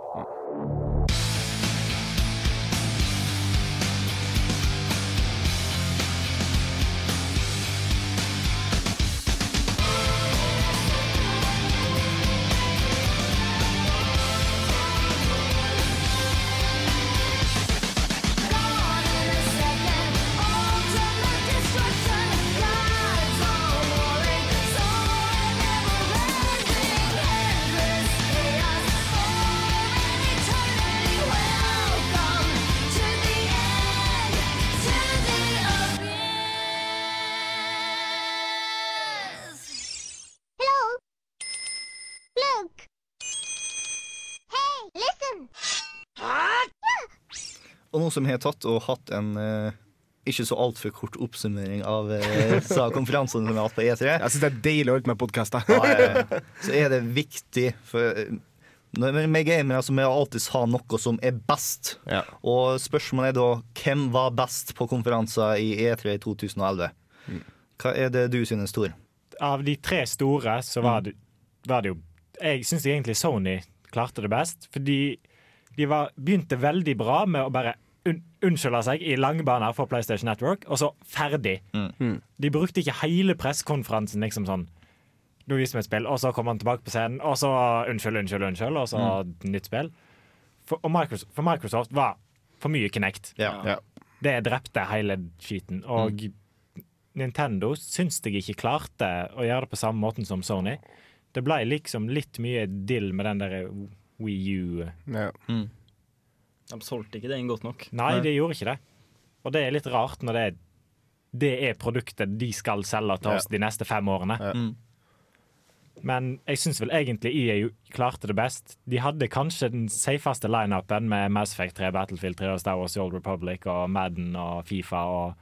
Og nå som jeg har tatt og hatt en eh, ikke så altfor kort oppsummering av eh, konferansene som vi har hatt på E3. Jeg syns det er deilig å holde med podkaster. Ja. Så er det viktig for med vi er gamere så må vi alltid ha noe som er best. Ja. Og spørsmålet er da hvem var best på konferanser i E3 i 2011? Hva er det du synes, Tor? Av de tre store så var det, var det jo Jeg syns egentlig Sony klarte det best. Fordi de var, begynte veldig bra med å bare un unnskylde seg i langbaner for PlayStation Network, og så ferdig. De brukte ikke hele pressekonferansen liksom sånn Nå viser vi et spill, og så kommer han tilbake på scenen, og så unnskyld, unnskyld, unnskyld, og så nytt spill. For, Microsoft, for Microsoft var for mye Kinect. Ja. Ja. Det drepte hele skiten. Og Nintendo syns jeg ikke klarte å gjøre det på samme måten som Sony. Det ble liksom litt mye dill med den der Wii U. Ja. De solgte ikke den godt nok. Nei, de gjorde ikke det. Og det er litt rart når det er, det er produktet de skal selge til oss de neste fem årene. Ja. Mm. Men jeg syns vel egentlig EA klarte det best. De hadde kanskje den safeste lineupen med Mass Effect 3, Battlefield 3 og Star Wars The Old Republic og Madden og Fifa. Og...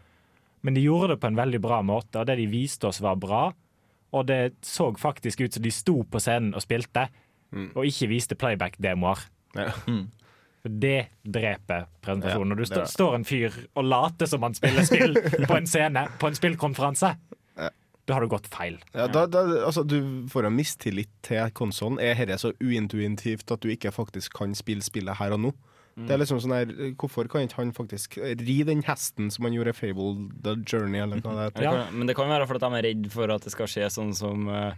Men de gjorde det på en veldig bra måte, og det de viste oss, var bra. Og det så faktisk ut som de sto på scenen og spilte, og ikke viste playback-demoer. Ja. For det dreper presentasjonen. Når du st stå, står en fyr og later som han spiller spill på en scene, på en spillkonferanse, Ja. da har du gått feil. Ja, da, da, altså, du får en mistillit til konsollen. Er dette så uintuitivt at du ikke faktisk kan spille spillet her og nå? Det er liksom sånn her, Hvorfor kan ikke han faktisk ri den hesten som han gjorde i Fable The Journey, eller hva det heter? Ja. men det kan være fordi de er redd for at det skal skje sånn som eh,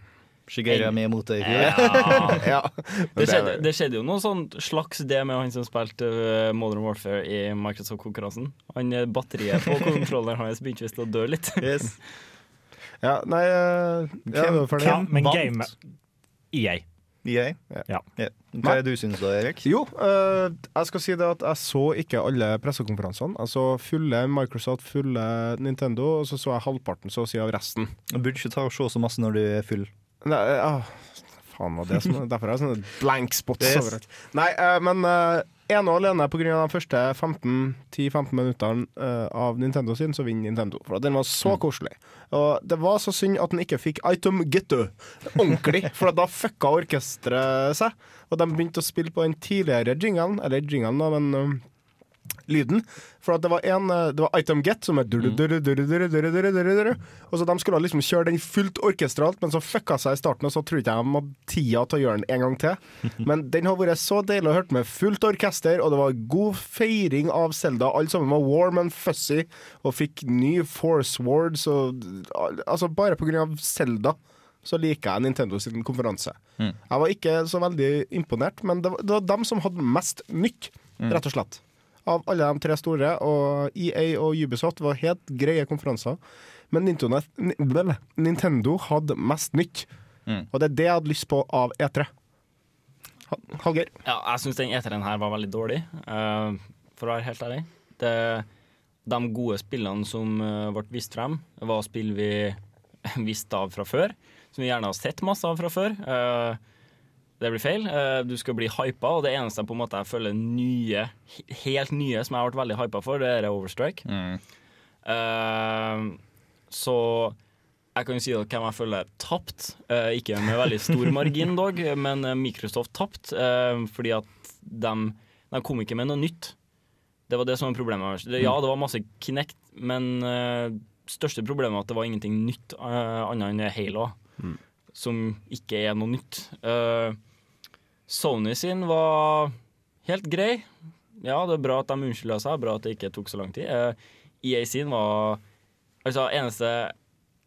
Shigeru er med mot det i fjor. ja. Ja. det, skjedde, det skjedde jo noe sånn slags det med han som spilte eh, Modern Warfare i Microsoft-konkurransen. Han eh, Batteriet på kontrolleren hans begynte visst å dø litt. Yes. Ja, nei eh, ja, Hvem- det var men vant? game EA. EA? Ja. Hva er det du synes da, Erik? Jo, uh, jeg skal si det at jeg så ikke alle pressekonferansene. Jeg så fulle Microsoft, fulle Nintendo, og så så jeg halvparten så å si av resten. Du burde ikke ta og se så masse når du er full. Nei, å, faen var det som Derfor har jeg sånne blank spots Yes. overalt. Nei, eh, men ene og alene pga. de første 10-15 minuttene eh, av Nintendo sin, så vinner Nintendo. For den var så koselig. Og det var så synd at den ikke fikk Item Getto ordentlig, for da fucka orkesteret seg. Og de begynte å spille på den tidligere jinglen, eller jinglen, da, men lyden. For at det var en eh, Det var Item Get som er. Og så De skulle liksom kjøre den fullt orkestralt, men så fucka seg i starten, og så trodde jeg de hadde tida til å gjøre den en gang til. Men den har vært så deilig å høre med fullt orkester, og det var god feiring av Selda. Alle sammen var warm and fuzzy og fikk ny Force Wards og Altså, bare av Selda så liker jeg Nintendo sin konferanse. Jeg var ikke så veldig imponert, men det var, det var dem som hadde mest nytt, rett og slett. Av alle de tre store, og EA og Ubisoft var helt greie konferanser. Men Nintendo, Nintendo hadde mest nytt, og det er det jeg hadde lyst på av E3. Ha- Hallgeir? Ja, jeg syns den E3-en her var veldig dårlig, uh, for å være helt ærlig. Det, de gode spillene som uh, ble vist frem, var spill vi visste av fra før. Som vi gjerne har sett masse av fra før. Eh, det blir feil. Eh, du skal bli hypa, og det eneste på en måte jeg føler nye, helt nye som jeg har vært veldig hypa for, det er Overstrike. Eh, så jeg kan jo si at hvem jeg føler tapt. Uh, ikke med veldig stor margin, dog, men Microsoft tapt uh, fordi at de, de kom ikke med noe nytt. Det var det som var problemet. Ja, det var masse Kinect, men største problemet var at det var ingenting nytt annet enn Halo, som ikke er noe nytt. Eh, Sony sin var helt grei. Ja, det er bra at de unnskylda seg, bra at det ikke tok så lang tid. Eh, EA sin var Altså, eneste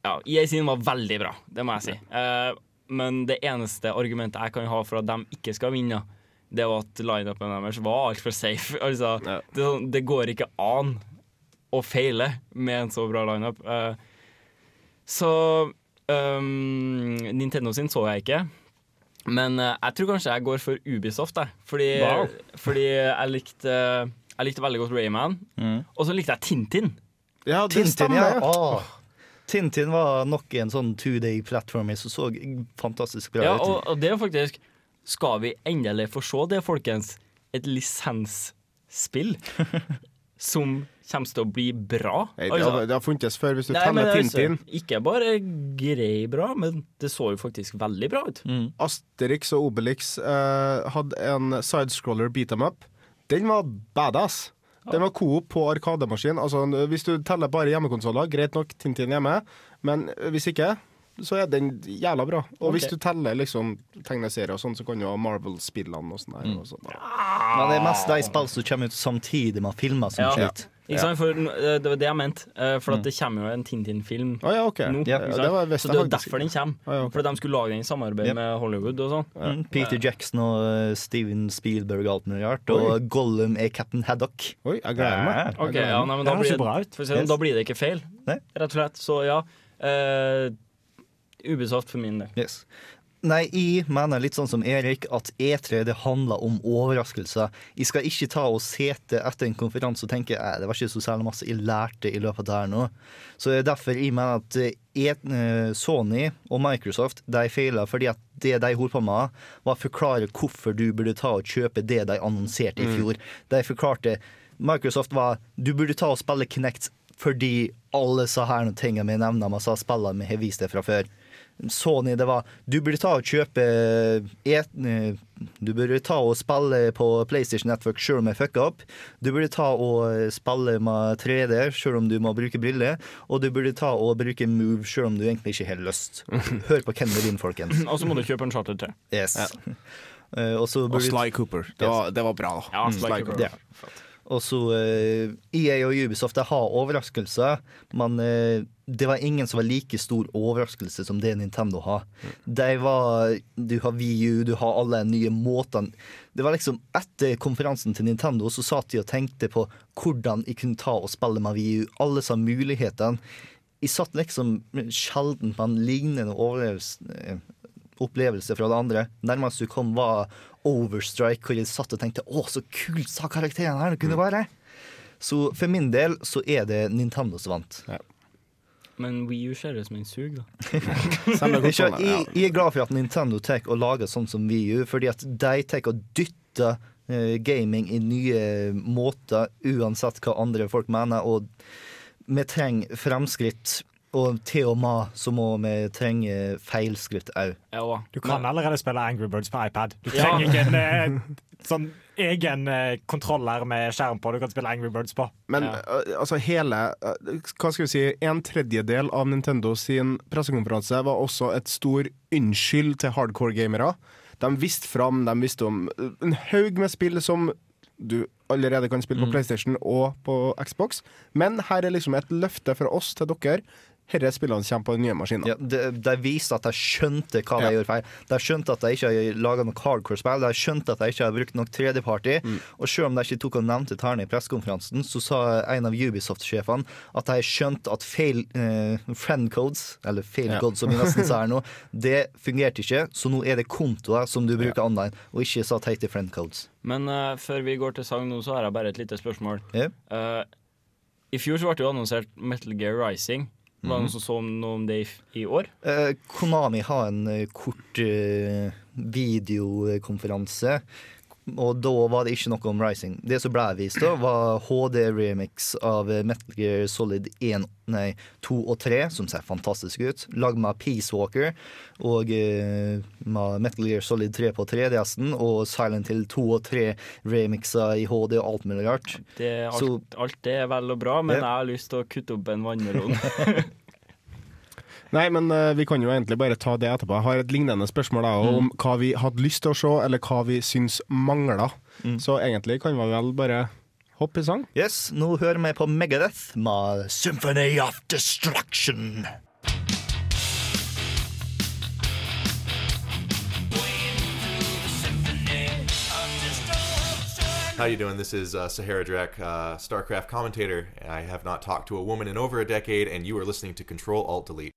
Ja, EA sin var veldig bra, det må jeg si. Eh, men det eneste argumentet jeg kan ha for at de ikke skal vinne, det var at lineupen deres var altfor safe. Altså, Ja. det, sånn- det går ikke an å feile med en så bra lineup. Uh, så um, Nintendo sin så jeg ikke. Men uh, jeg tror kanskje jeg går for Ubisoft, jeg. Fordi, Wow. fordi jeg likte Jeg likte veldig godt Rayman. Og så likte jeg Tintin. Ja, det Tintin, stemmer. ja. Åh. Tintin var nok en sånn two day platform som så fantastisk bra Ja, ut. og, og det er faktisk Skal vi endelig få se det, folkens? Et lisensspill som kommer til å bli bra. Nei, Det Altså, har, det har funtes før, hvis du nei, teller altså, Tintin. Ikke bare grei bra, men det så jo faktisk veldig bra ut. Asterix og Obelix eh, hadde en sidescroller beat them up. Den var badass. Den var coop på arkademaskin. Altså, hvis du teller bare hjemmekonsoller, greit nok Tintin hjemme, men hvis ikke, så er den jævla bra. Og hvis du teller liksom tegneserier og sånn, så kan du ha Marvel-spillene og sånn der. Og sånn. Men det er mest de spill som kommer ut samtidig med filmer som Ja. Ikke sant? For eh, Det var det jeg mente. eh, For at det kommer jo en Tintin-film Å ja, okay. nå. Ja, det var- Så det er jo derfor den kommer. Ah, ja, ok. For de skulle lage den i samarbeid med Hollywood og sånn. Mm, Peter Jackson og eh, Steven Spielberg og alt mulig rart. Oi. Og Gollum er Captain Haddock. Oi, jeg gleder meg. Jeg Ok, gleder ja, nei, men Det da, høres blir bra det, sånn, Yes. da blir det ikke feil, rett og slett. Så ja. eh, Ubisoft for min del. Yes. Nei, jeg mener litt sånn som Erik, at E3 det handler om overraskelser. Jeg skal ikke ta og sete etter en konferanse og tenke at det var ikke så særlig masse jeg lærte i løpet av det her nå. Så det er derfor jeg mener at eh, E- eh, Sony og Microsoft de feiler fordi at det de holdt på med, var å forklare hvorfor du burde ta og kjøpe det de annonserte i fjor. De forklarte Microsoft var du burde ta og spille Kinect fordi alle sa her noen ting vi nevner masse spillene vi har vist det fra før. Sony, det var Du burde ta og kjøpe et, eh, Du burde ta og spille på PlayStation Network selv om jeg fucka opp. Du burde ta og spille med 3D selv om du må bruke briller. Og du burde ta og bruke Move selv om du egentlig ikke har lyst. Hør på Ken Levin, folkens. Og så må du kjøpe en Charter til. Yes. Ja. og Og Sly Cooper. Det var, det var bra. Ja, Sly, Sly Cooper. Ja. Og så eh, EA og Ubisoft har overraskelser, men eh, det var ingen som var like stor overraskelse som det Nintendo har. De var Du har VU, du har alle nye måtene Det var liksom Etter konferansen til Nintendo så satt de og tenkte på hvordan jeg kunne ta og spille med VU. Alle sa mulighetene. Jeg satt liksom sjelden på en lignende overlevelse eh, opplevelse fra det andre. Nærmest du kom, var Overstrike, hvor jeg satt og tenkte 'Å, så kult sa karakteren her kunne være'. Så for min del så er det Nintendo som vant. Men Wii U ser ut som en sug, da. Jeg, jeg, jeg er glad for at Nintendo tar og lager sånn som WiiU, fordi at de tar og dytter eh, gaming i nye måter, uansett hva andre folk mener. Og vi trenger fremskritt, og til og med så må vi trenge feilskritt òg. Du kan allerede spille Angry Birds på iPad. Du Ja. trenger ikke en eh, sånn egen eh, kontroller med skjerm på du kan spille Angry Birds på. Men Ja. uh, altså hele uh, Hva skal vi si En tredjedel av Nintendo sin pressekonferanse var også et stor unnskyld til hardcore gamere. De viste fram, de visste om en haug med spill som du allerede kan spille på PlayStation og på Xbox. Men her er liksom et løfte fra oss til dere. Disse spillene kommer på den nye maskinen. Ja, det, det viste at de skjønte hva de Ja. gjorde feil. De skjønte at de ikke har laga noe hardcore-spill. De skjønte at de ikke har brukt nok tredjeparty. Mm. Og selv om de ikke tok og nevnte tærne i pressekonferansen, så sa en av Ubisoft-sjefene at de skjønte at fail eh, friend codes, eller fail Ja. codes som vi nesten sa her nå, det fungerte ikke. Så nå er det kontoer som du bruker online, og ikke så teite friend codes. Men uh, før vi går til sang nå, så har jeg bare et lite spørsmål. Ja. Uh, I fjor så ble det jo annonsert Metal Gear Rising. Var det noen som så noe om det i, i år? Eh, Konami har en eh, kort eh, videokonferanse. Og da var det ikke noe om Rising. Det som ble vist, da var HD-remix av Metal Gear Solid 1, nei, 2 og 3, som ser fantastisk ut. Lag med Peace Walker og med Metal Gear Solid 3 på 3DS-en, og Silent Hill 2 og 3 remixer i HD og alt mulig rart. Det, alt, Så- alt det er vel og bra, men Ja. jeg har lyst til å kutte opp en vannmelon. Nei, men uh, vi kan jo egentlig bare ta det etterpå. Jeg har et lignende spørsmål da, om hva vi hadde lyst til å se, eller hva vi syns mangla. Så egentlig kan vi vel bare hoppe i sang. Yes, nå hører vi på Megadeth med Symphony of Destruction. How you doing? This is uh, Sahara Drek, uh, StarCraft commentator. I have not talked to a woman in over a decade, and you are listening to Control Alt Delete.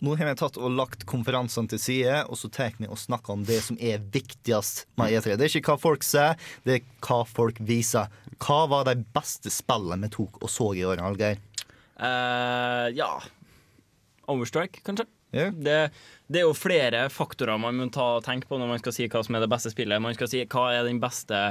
Nå har vi tatt og lagt konferansene til side, og så tar vi og snakker om det som er viktigst med E3. Det er ikke hva folk sier, det er hva folk viser. Hva var de beste spillene vi tok og så i år, Algeir? Uh, ja Overstrike, kanskje? Yeah. Det, det er jo flere faktorer man må ta og tenke på når man skal si hva som er det beste spillet. Man skal si hva er den beste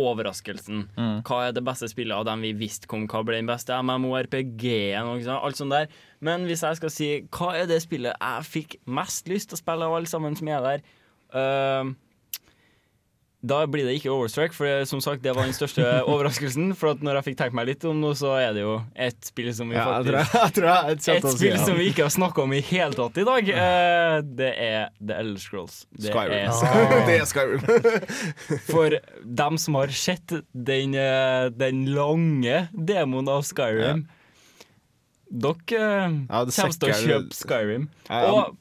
overraskelsen. Hva er det beste spillet av dem vi visste kom? Hva ble den beste MMORPG-en? Alt sånt der. Men hvis jeg skal si hva er det spillet jeg fikk mest lyst til å spille av alle sammen som er der, Ehm, da blir det ikke Overstrike, for som sagt, det var den største overraskelsen. For når jeg fikk tenkt meg litt om noe, så er det jo et spill som vi Ja, jeg faktisk tror jeg, jeg, tror jeg, jeg Et spill som vi ikke har snakka om i hele tatt i dag. Eh, det er The Elder Scrolls. Det Skyrim. er Skyrim. Det er Skyrim. For dem som har sett den, eh, den lange demoen av Skyrim Dere eh, Ja, kommer til å kjøpe Skyrim. Og,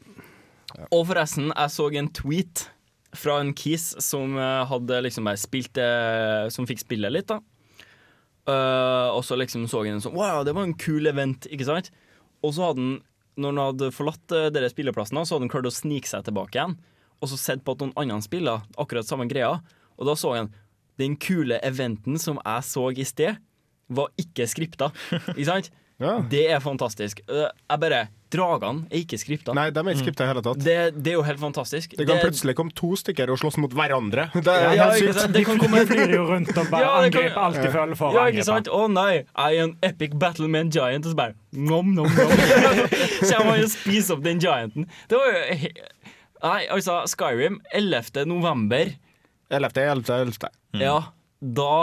og forresten, jeg så en tweet fra en kis som eh, hadde liksom bare spilt det Som fikk spille litt, da. Uh, og så liksom så han en sånn Wow, det var en kul event, ikke sant? Og så hadde han, når han hadde forlatt uh, spilleplassen, så hadde han klart å snike seg tilbake igjen. Og så sett på at noen andre spiller akkurat samme greia. Og da så han den kule eventen som jeg så i sted, var ikke skripta. Ikke sant? Det er fantastisk. Uh, jeg bare Dragene er ikke skripta. Nei, de er ikke skripta i hele tatt. Det, det er jo helt fantastisk. Det kan plutselig komme to stykker og slåss mot hverandre. Det er Ja, helt sykt. Det kan komme flyr jo rundt og bare Ja, det kan- angriper alt de føler for å Ja, angripe. Å oh, nei, I en epic battle med en giant, og så bare nom, nom, nom. Så jeg må jo spise opp den gianten. Det var jo Nei, altså, Skyrim, 11. november. 11., 11., 11. Ja, da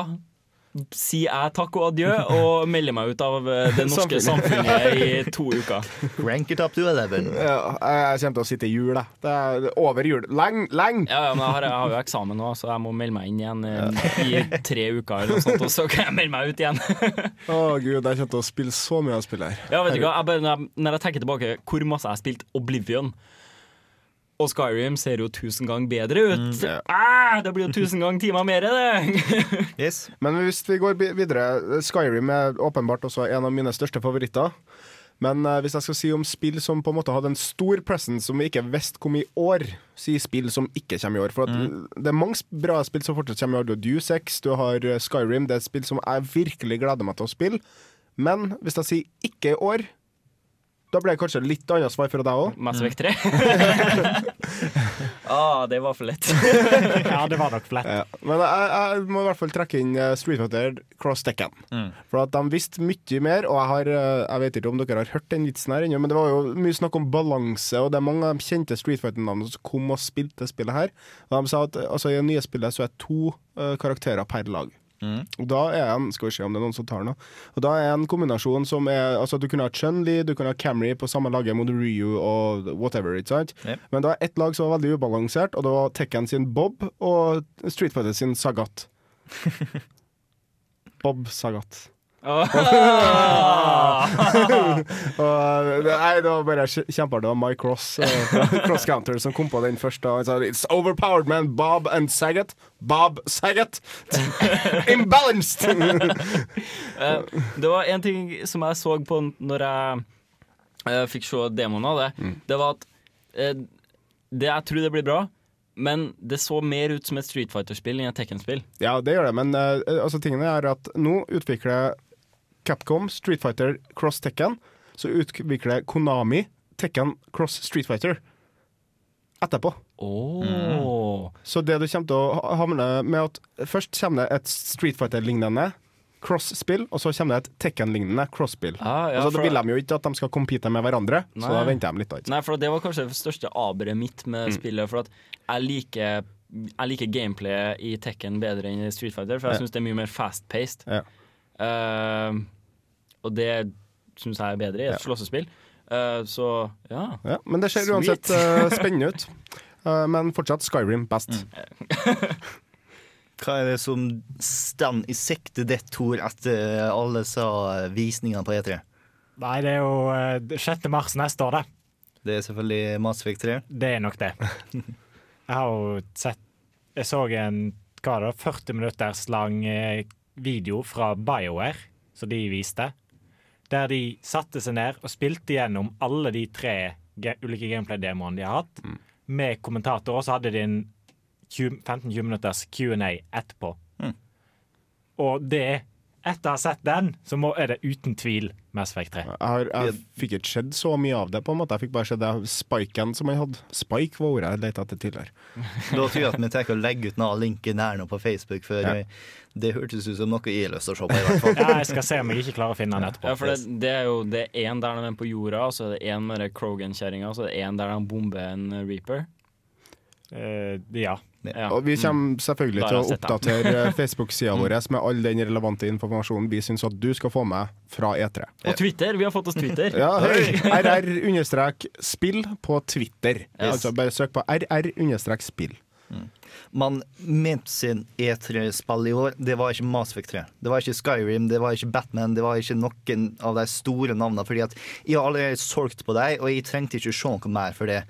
sier jeg takk og adjø og melder meg ut av eh, det norske Samfunnet. i to uker. Rank it up to 11. Ja, jeg kommer til å sitte i jul, jeg. Det er over jul. Lenge, lenge! Ja, ja, men jeg har, jeg har jo eksamen nå, så jeg må melde meg inn igjen eh, i tre uker, eller noe sånt, og så kan jeg melde meg ut igjen. Å gud, jeg kommer til å spille så mye av spillet her. Ja, vet du hva? Jeg bare, når, jeg, når jeg tenker tilbake hvor masse jeg har spilt Oblivion og Skyrim ser jo tusen ganger bedre ut. ah, det blir jo tusen ganger timer mer, det! Men hvis vi går videre Skyrim er åpenbart også en av mine største favoritter. Men uh, hvis jeg skal si om spill som på en måte hadde en stor presence som vi ikke visste kom i år, si spill som ikke kommer i år. For at Mm. Det er mange bra spill som fortsatt kommer i år. Du har Deus Ex, du har eh, Skyrim. Det er et spill som jeg virkelig gleder meg til å spille. Men hvis jeg sier ikke i år, da ble det kanskje litt annet svar fra deg òg. Mass Effect 3. ah, det var for lett. ja, det var nok for lett. Ja. Men jeg, jeg må i hvert fall trekke inn eh, Street Fighter Cross Tekken. Mm. For at de visste mye mer, og jeg har eh, Jeg vet ikke om dere har hørt den vitsen her ennå, men det var jo mye snakk om balanse, og det er mange av de kjente Street Fighter-navnene som kom og spilte spillet her. Og de sa at altså, i det nye spillet så er to uh, karakterer per lag. Mm. Da er en Skal vi se om det er noen som tar den. Og da er en kombinasjon som er Altså Du kunne ha Chun-Li, du kunne ha Camry på samme laget mot Ryu og whatever. Yep. Men det var ett lag som var veldig ubalansert, og det var Tekken sin Bob og Street Fighter sin Sagat. Bob Sagat. og, nei, det var bare kje- kjempeartig. Det var Mike Cross uh, Cross Counter som kom på den først. Og Han sa It's overpowered, man. Bob and Saget. Bob Saget. Imbalanced! uh, det var en ting som jeg så på når jeg uh, fikk se demoen av det. Det var at eh, det, Jeg tror det blir bra, men det så mer ut som et Street Fighter-spill enn et Tekken-spill. Ja, det gjør det, men eh, altså, tingene er at nå utvikler Capcom Street Fighter Cross Tekken, så utvikler Konami Tekken Cross Street Fighter etterpå. Oh. Så det du kommer til å ha- havne med at først kommer det et Street Fighter-lignende cross-spill, og så kommer det et Tekken-lignende cross-spill. Ah, ja, altså, da vil de jo ikke at de skal compete med hverandre, så da venter de litt. Ikke? Nei, for det var kanskje det største aberet mitt med Mm. spillet. For at jeg liker, jeg liker gameplayet i Tekken bedre enn i Street Fighter, for jeg Ja. syns det er mye mer fast-paced. Ja. Eh, og det syns jeg er bedre i et Ja. slåssespill. Uh, så ja. Ja, men det ser Sweet. uansett uh, spennende ut. Uh, men fortsatt Skyrim best. Hva er det som står i sikte ditt Tor, etter alle sa visningene på E3? Nei, det er jo eh, 6. mars neste år, det. Det er selvfølgelig Mass Effect 3. Det er nok det. Jeg har jo sett Jeg så en hva da, 40 minutters lang video fra BioWare, som de viste. Der de satte seg ned og spilte gjennom alle de tre ulike gameplay-demoene de har hatt, med kommentator, og så hadde de en 15-20 minutters Q&A etterpå. Mm. Og det etter å ha sett den, så må, er det uten tvil Mass Effect 3. Jeg, har, jeg fikk ikke sett så mye av det, på en måte. Jeg fikk bare sett det spiken som jeg hadde. Spike var ordet jeg lette etter tidligere. Da tror jeg at vi tar å legge ut noe linken her nå på Facebook, for Ja. eh, det hørtes ut som noe jeg har lyst til å se på. i hvert fall. Ja, jeg skal se om jeg ikke klarer å finne den etterpå. Ja, for det, det er jo det er én der de er på jorda, og så er det én med den Krogan-kjerringa, og så er det én der de bomber en Reaper. Uh, ja. Ja. Og vi kommer selvfølgelig Da til å oppdatere Facebook-sida vår med all den relevante informasjonen vi syns at du skal få med fra E3. Og Twitter! Vi har fått oss Twitter. Ja, hei! RR-spill på Twitter. Yes. Altså Bare søk på RR-spill. Man mente sin E3-spill i år, det var ikke Mass Effect 3. Det var ikke Skyrim, det var ikke Batman, det var ikke noen av de store navnene. Fordi at jeg har allerede solgt på dem, og jeg trengte ikke se noe mer for det.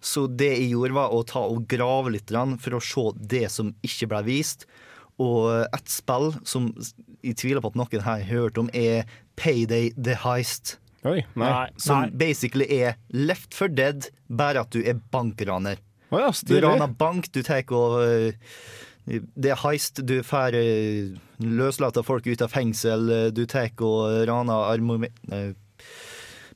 Så det jeg gjorde, var å ta og grave litt for å se det som ikke ble vist. Og et spill som jeg tviler på at noen her har hørt om, er Payday the Heist. Oi, nei. Nei, Som nei. basically er Left for Dead, bare at du er bankraner. Å ja, Du raner bank, du tar og eh, Det er heist, du får uh, folk ut av fengsel, eh, du tar og raner eh,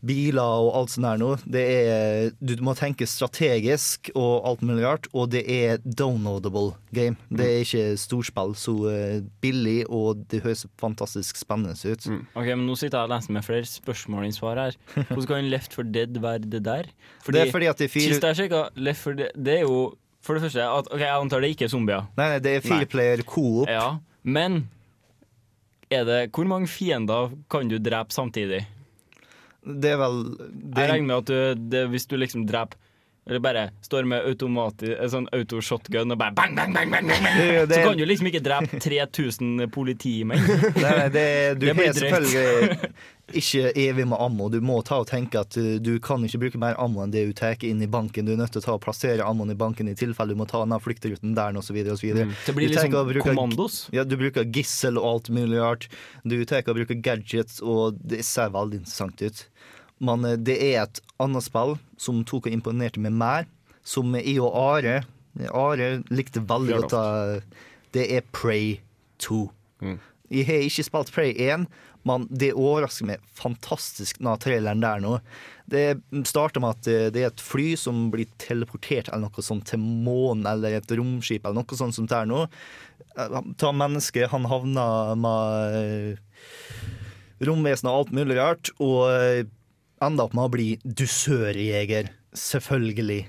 biler og alt sånt der nå. Det er Du må tenke strategisk og alt mulig rart, og det er downloadable game. Det er ikke storspill, så eh, billig, og det høres fantastisk spennende ut. Ok, men Nå sitter jeg og leser med flere spørsmål enn svar her. Hvordan kan Left for Dead være det der? Det er fordi at det er fire Sist jeg sjekka, Left for Dead Det er jo for det første at, Ok, Jeg antar det ikke er zombier. Nei, nei, det er fireplayer coop. Ja, men er det, hvor mange fiender kan du drepe samtidig? Det er vel det, Jeg regner med at du, det, hvis du liksom dreper Eller bare står med automati, sånn auto-shotgun og bare bang, bang, bang, bang, bang, det- Så kan du liksom ikke drepe 3000 politimenn. Nei, det, du har selvfølgelig ikke evig med ammo. Du må ta og tenke at uh, du kan ikke bruke mer ammo enn det du tar inn i banken. Du er nødt til å ta og plassere ammoen i banken i tilfelle du må ta denne fluktruten der, osv. Mm. Det blir liksom bruke, kommandos. Ja, du bruker gissel og alt mulig rart. Du tar og bruker gadgets, og det ser veldig interessant ut. Men eh, det er et annet spill som tok og imponerte meg mer, som jeg og Are Are likte veldig godt. Det er Prey 2. Jeg har ikke spilt Prey 1, men det overrasker meg fantastisk når traileren der nå. Det starter med at eh, det er et fly som blir teleportert eller noe sånt til månen, eller et romskip eller noe sånt som det er nå. Eh, Ta mennesket, han havner med romvesenet romvesen og alt mulig rart, og enda ender opp med å bli dusørjeger. Selvfølgelig.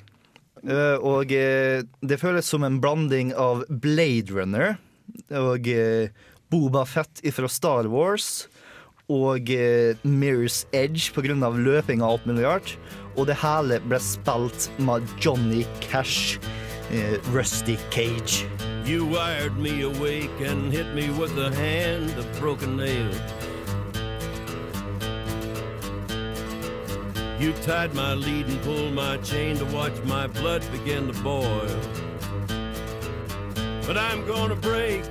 Eh, Og eh, det føles som en blanding av Blade Runner og eh, Boba Fett fra Star Wars og eh, Mirror's Edge pga. løping og alt mulig. Og det hele ble spilt med Johnny Cash, eh, Rusty Cage. You wired me awake and hit me with a hand of broken nail. You tied my lead and pulled my chain to watch my blood begin to boil. But I'm gonna break,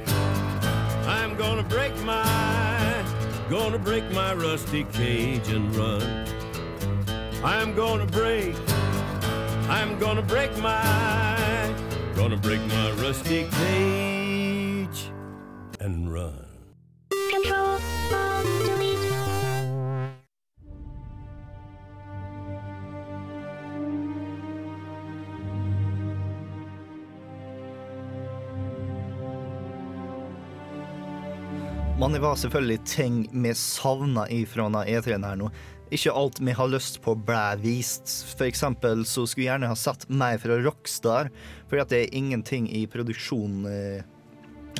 I'm gonna break my, gonna break my rusty cage and run. I'm gonna break, I'm gonna break my, gonna break my rusty cage and run. Control, Delete. Men det var selvfølgelig ting vi savna ifra denne E3-en her nå. Ikke alt vi har lyst på ble vist. For eksempel så skulle jeg gjerne ha sett mer fra Rockstar, for det er ingenting i produksjonen eh,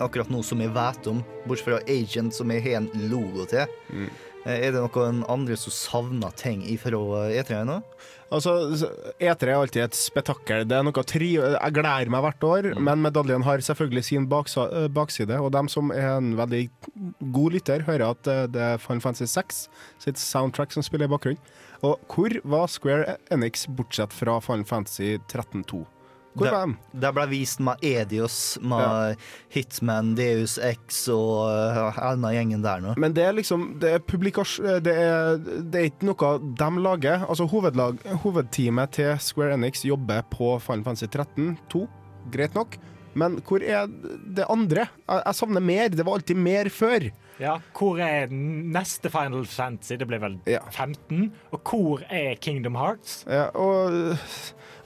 akkurat nå som jeg vet om, bortsett fra Agent, som jeg har en logo til. Eh, Er det noen andre som savner ting ifra E3 nå? Altså, E3 er alltid et spetakkel. Det er noe tri Jeg gleder meg hvert år, men medaljen har selvfølgelig sin eh, bakside. Og dem som er en veldig god lytter, hører at eh, det er Final Fantasy 6 sitt soundtrack som spiller i bakgrunnen. Og hvor var Square Enix bortsett fra Final Fantasy 13.2? Hvor Det- var de? Det ble vist med Edios, med Hitman, Deus X og uh, alle gjengen der nå. Men det er liksom Det er publikasjon det er, det er ikke noe de lager. Altså hovedlag, Hovedteamet til Square Enix jobber på Final Fantasy 13 2. Greit nok. Men hvor er det andre? Jeg, jeg savner mer. Det var alltid mer før. Ja, hvor er neste Final Fantasy? Det blir vel Ja. 15? Og hvor er Kingdom Hearts? Ja, og øh,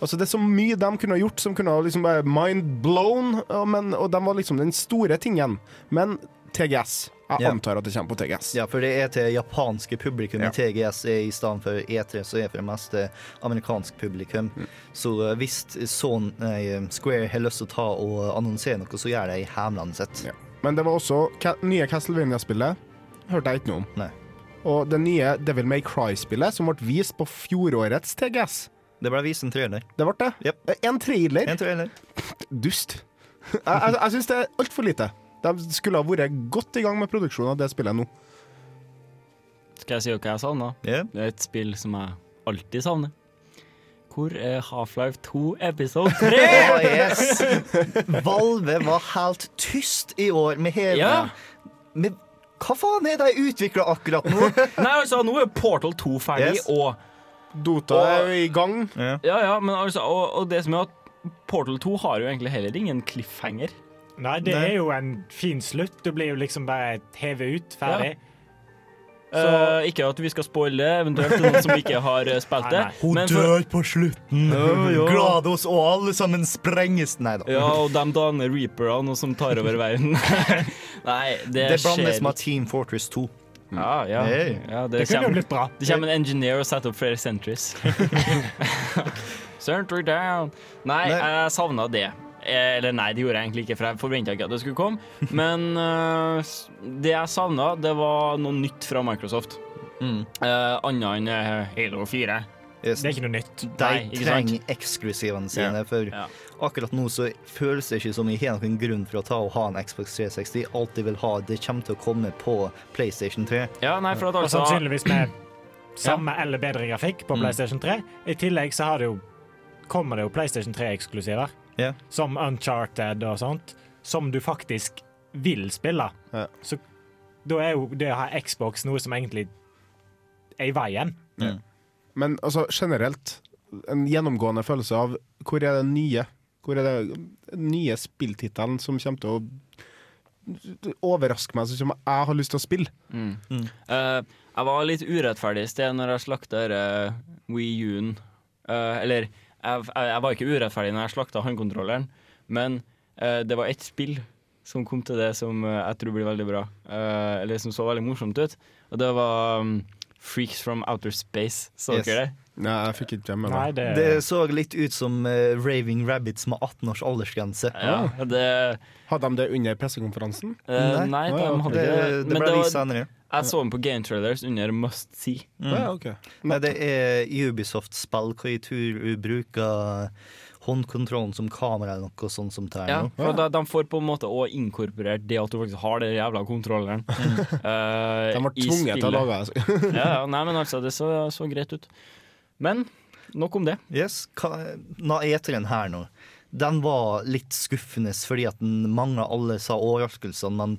altså Det er så mye de kunne ha gjort som kunne ha liksom bare mind blown, og, men, og de var liksom den store tingen. Men TGS. Jeg Ja. antar at det kommer på TGS. Ja, for det er til japanske publikum Ja. TGS er i stedet for E3, så er for det meste amerikansk publikum. Mm. Så eh, hvis sånn Square har lyst til å ta og annonsere noe, så gjør de i hemmelighet sitt. Ja. Men det var også Ca nye Castlevania-spillet. Hørte jeg ikke noe om. Nei. Og det nye Devil May Cry-spillet, som ble vist på fjorårets TGS. Det ble vist en trailer. Det ble det? Yep. En trailer? En trailer. Dust. Jeg, jeg, jeg syns det er altfor lite. De skulle ha vært godt i gang med produksjonen av det spillet nå. Skal jeg si hva jeg savna? Yeah. Det er et spill som jeg alltid savner. Hvor er Half-Life 2 episode 3? oh, yes. Valve var helt tyst i år med hele Ja. med, Hva faen er det de utvikla akkurat nå? Nei, altså, nå er Portal 2 ferdig, Yes. og Dota er jo i gang. Ja. Ja, ja, men altså, og, og det som er at Portal 2 har jo egentlig heller ingen cliffhanger. Nei, det Nei. er jo en fin slutt. Du blir jo liksom bare hevet ut, ferdig. Eh, ikke at vi skal spoile eventuelt til noen som ikke har eh, spilt det. Nei, men for, på slutten. Glados, og alle sammen sprenges. Nei da. ja, og de danner reaperne som tar over verden. Nei, det, Det blandes med Team Fortress 2. Ja, ja. Hey. ja det, Det kunne jo blitt bra. det kommer en engineer og setter opp flere sentries. Sentry down. Nei, Nei. jeg savna det. Eh, Eller nei, det gjorde jeg egentlig ikke, for jeg forventa ikke at det skulle komme. Men uh, det jeg savna, det var noe nytt fra Microsoft. Mm. Uh, Annet enn Halo 4. Yes. Det er ikke noe nytt. De Nei, ikke sant? trenger eksklusivene sine, for yeah. akkurat nå så føles det ikke som jeg har noen grunn for å ta og ha en Xbox 360. Alt de vil ha, det kommer til å komme på PlayStation 3. Ja, nei, for at Og altså sannsynligvis med samme eller bedre grafikk på Mm. PlayStation 3. I tillegg så har det jo, kommer det jo PlayStation 3-eksklusiver, Ja. som Uncharted og sånt, som du faktisk vil spille. Yeah. Så da er jo det å ha Xbox noe som egentlig er i veien. Men altså, generelt, en gjennomgående følelse av hvor er det nye? Hvor er det nye spilltittelen som kommer til å overraske meg, som jeg har lyst til å spille? Mm. Eh, jeg var litt urettferdig i sted når jeg slakta uh, Wii U-en. Uh, eller, jeg, jeg, var ikke urettferdig når jeg slakta håndkontrolleren, men uh, det var ett spill som kom til det som uh, jeg tror blir veldig bra. uh, eller som så veldig morsomt ut. Og det var um, Freaks from Outer Space. Så Yes. dere det? Nei, jeg fikk ikke hjemme med meg. det, Det så litt ut som uh, Raving Rabbits med 18 års aldersgrense. Ja, det Hadde de det under pressekonferansen? Uh, Nei, de hadde Det, det. det ble vist senere. jeg så den på Game Trailers under Must See. Mm. Ja, okay. Nei, det er Ubisoft-spill hvor jeg tror du bruker håndkontrollen som kamera eller noe sånt som det Ja, for de, de får på en måte òg inkorporert det at du faktisk har den jævla kontrolleren. eh, De ble tvunget til å lage det. ja, ja, nei, men altså, det så, så greit ut. Men nok om det. Yes, hva- Nå E3-en her nå, den var litt skuffende fordi at den mangla alle sa overraskelsene, men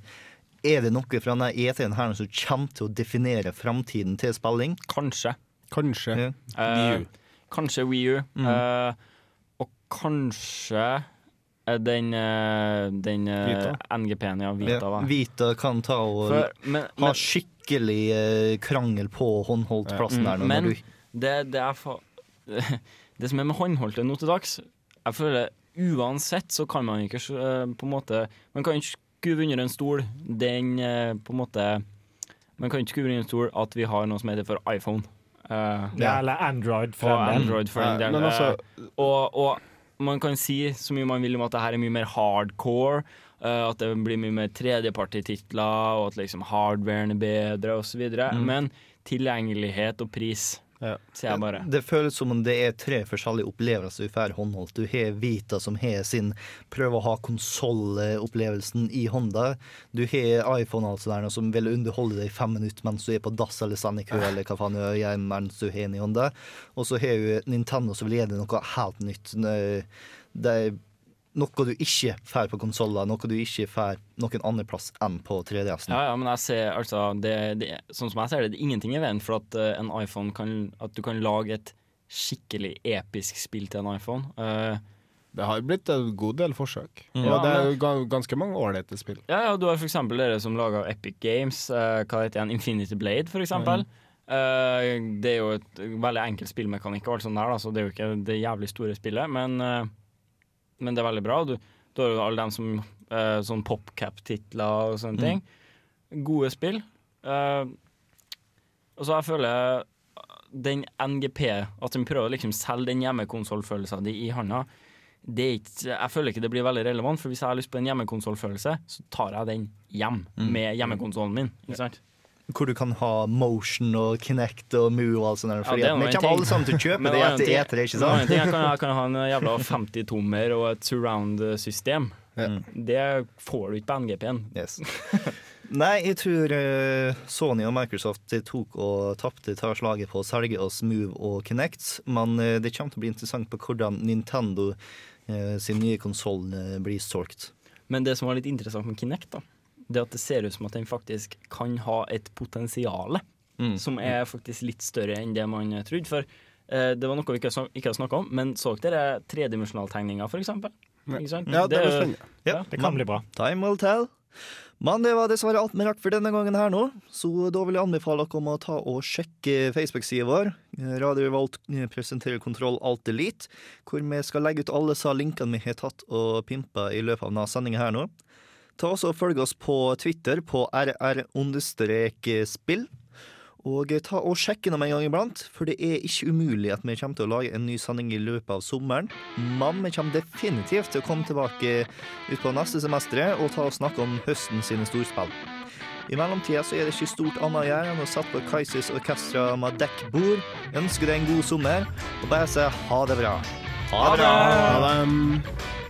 er det noe fra denne E3-en her som kommer til å definere framtiden til spilling? Kanskje. Kanskje. Ja. Uh. Kanskje Wii U. Mm. Uh, og kanskje den, eh, den NGP-en, ja. Vita. Ja. Vita kan ta og For, men, ha men, skikkelig krangel på håndholdtplassen Ja. der nå. Men- når du, det, det er fa Det som er med håndholdte nå til dags Jeg føler uansett så kan man ikke eh, på en måte Man kan ikke skuve under en stol den eh, på en måte Man kan ikke skuve under en stol at vi har noe som heter for iPhone. Uh, ja, eller Android, for og den. Android for den Nei, del. men altså- og, og man kan si så mye man vil om at det her er mye mer hardcore. Uh, at det blir mye mer tredjepartititler, og at liksom hardwaren er bedre osv. Mm. Men tilgjengelighet og pris, Ja. jeg bare. Det føles som om det er tre forskjellige opplevelser du får håndholdt. Du har Vita som har sin prøve å ha konsollopplevelsen i hånda. Du har iPhone altså der, som vil underholde deg i fem minutter mens du er på dass eller står kø eller hva faen du gjør mens du har den i hånda. Og så har du Nintendo som vil gi deg noe helt nytt. Det er noe du ikke får på konsoller, noe du ikke får noen andre plass enn på 3DS-en. Ja, ja, men jeg ser altså det, det, Sånn som jeg ser det, det er ingenting i veien for at uh, en iPhone kan At du kan lage et skikkelig episk spill til en iPhone. Uh, Det har blitt en god del forsøk. Mm. Og Ja, det er jo ganske mange ålreite spill. Ja, ja, du har eksempel dere som lager Epic Games, uh, hva heter den, Infinity Blade, for eksempel. Uh, det er jo et veldig enkelt spillmekanikk, og alt sånt der, da, så det er jo ikke det jævlig store spillet, men, eh, men det er veldig bra. Du, du har jo alle dem som uh, sånn popcap-titler og sånne ting. Gode spill. Uh, og så jeg føler den NGP, at de prøver å liksom selge den hjemmekonsollfølelsen de i handa, det er ikke, jeg føler ikke det blir veldig relevant, for hvis jeg har lyst på en hjemmekonsollfølelse, så tar jeg den hjem Mm. med hjemmekonsollen min. Ikke sant? Hvor du kan ha motion og Kinect og Move og alt sånt. Ja, Fordi at vi kommer alle sammen til å kjøpe det etter etere, ikke sant? ting, Jeg kan, jeg kan ha en jævla 50-tommer og et surround-system. Det får du ikke på NGP-en. Yes. Nei, jeg tror eh, Sony og Microsoft tok og tapte tar slaget på å selge oss Move og Kinect, men eh, det kommer til å bli interessant på hvordan Nintendo eh, sin nye konsoll blir solgt. Men det som var litt interessant med Kinect, da, det at det ser ut som at den faktisk kan ha et potensial Mm. som er faktisk litt større enn det man trodde. For eh, det var noe vi ikke, ikke har snakka om, men så dere tredimensjonaltegninga, f.eks.? sant? Ja, det er- Ja, det kan bli bra. Time will tell. Men det var dessverre alt vi rakk for denne gangen her nå, så da vil jeg anbefale dere om å ta og sjekke Facebook-sida vår. Radio Revolt eh, presenterer Kontroll Alt Elite, hvor vi skal legge ut alle sa linkene vi har tatt og pimpa i løpet av denne sendinga her nå. Ta også og Følg oss på Twitter på rr-spill. Og ta og sjekk innom en gang iblant, for det er ikke umulig at vi kommer til å lage en ny sending i løpet av sommeren. Men vi kommer definitivt til å komme tilbake utpå neste semester og ta og snakke om høsten sine storspill. I mellomtida så er det ikke stort annet å gjøre enn å sette på Kaisers Orkestra med dekkbord, ønske deg en god sommer og bare si ha det bra. Ha det! Ha det.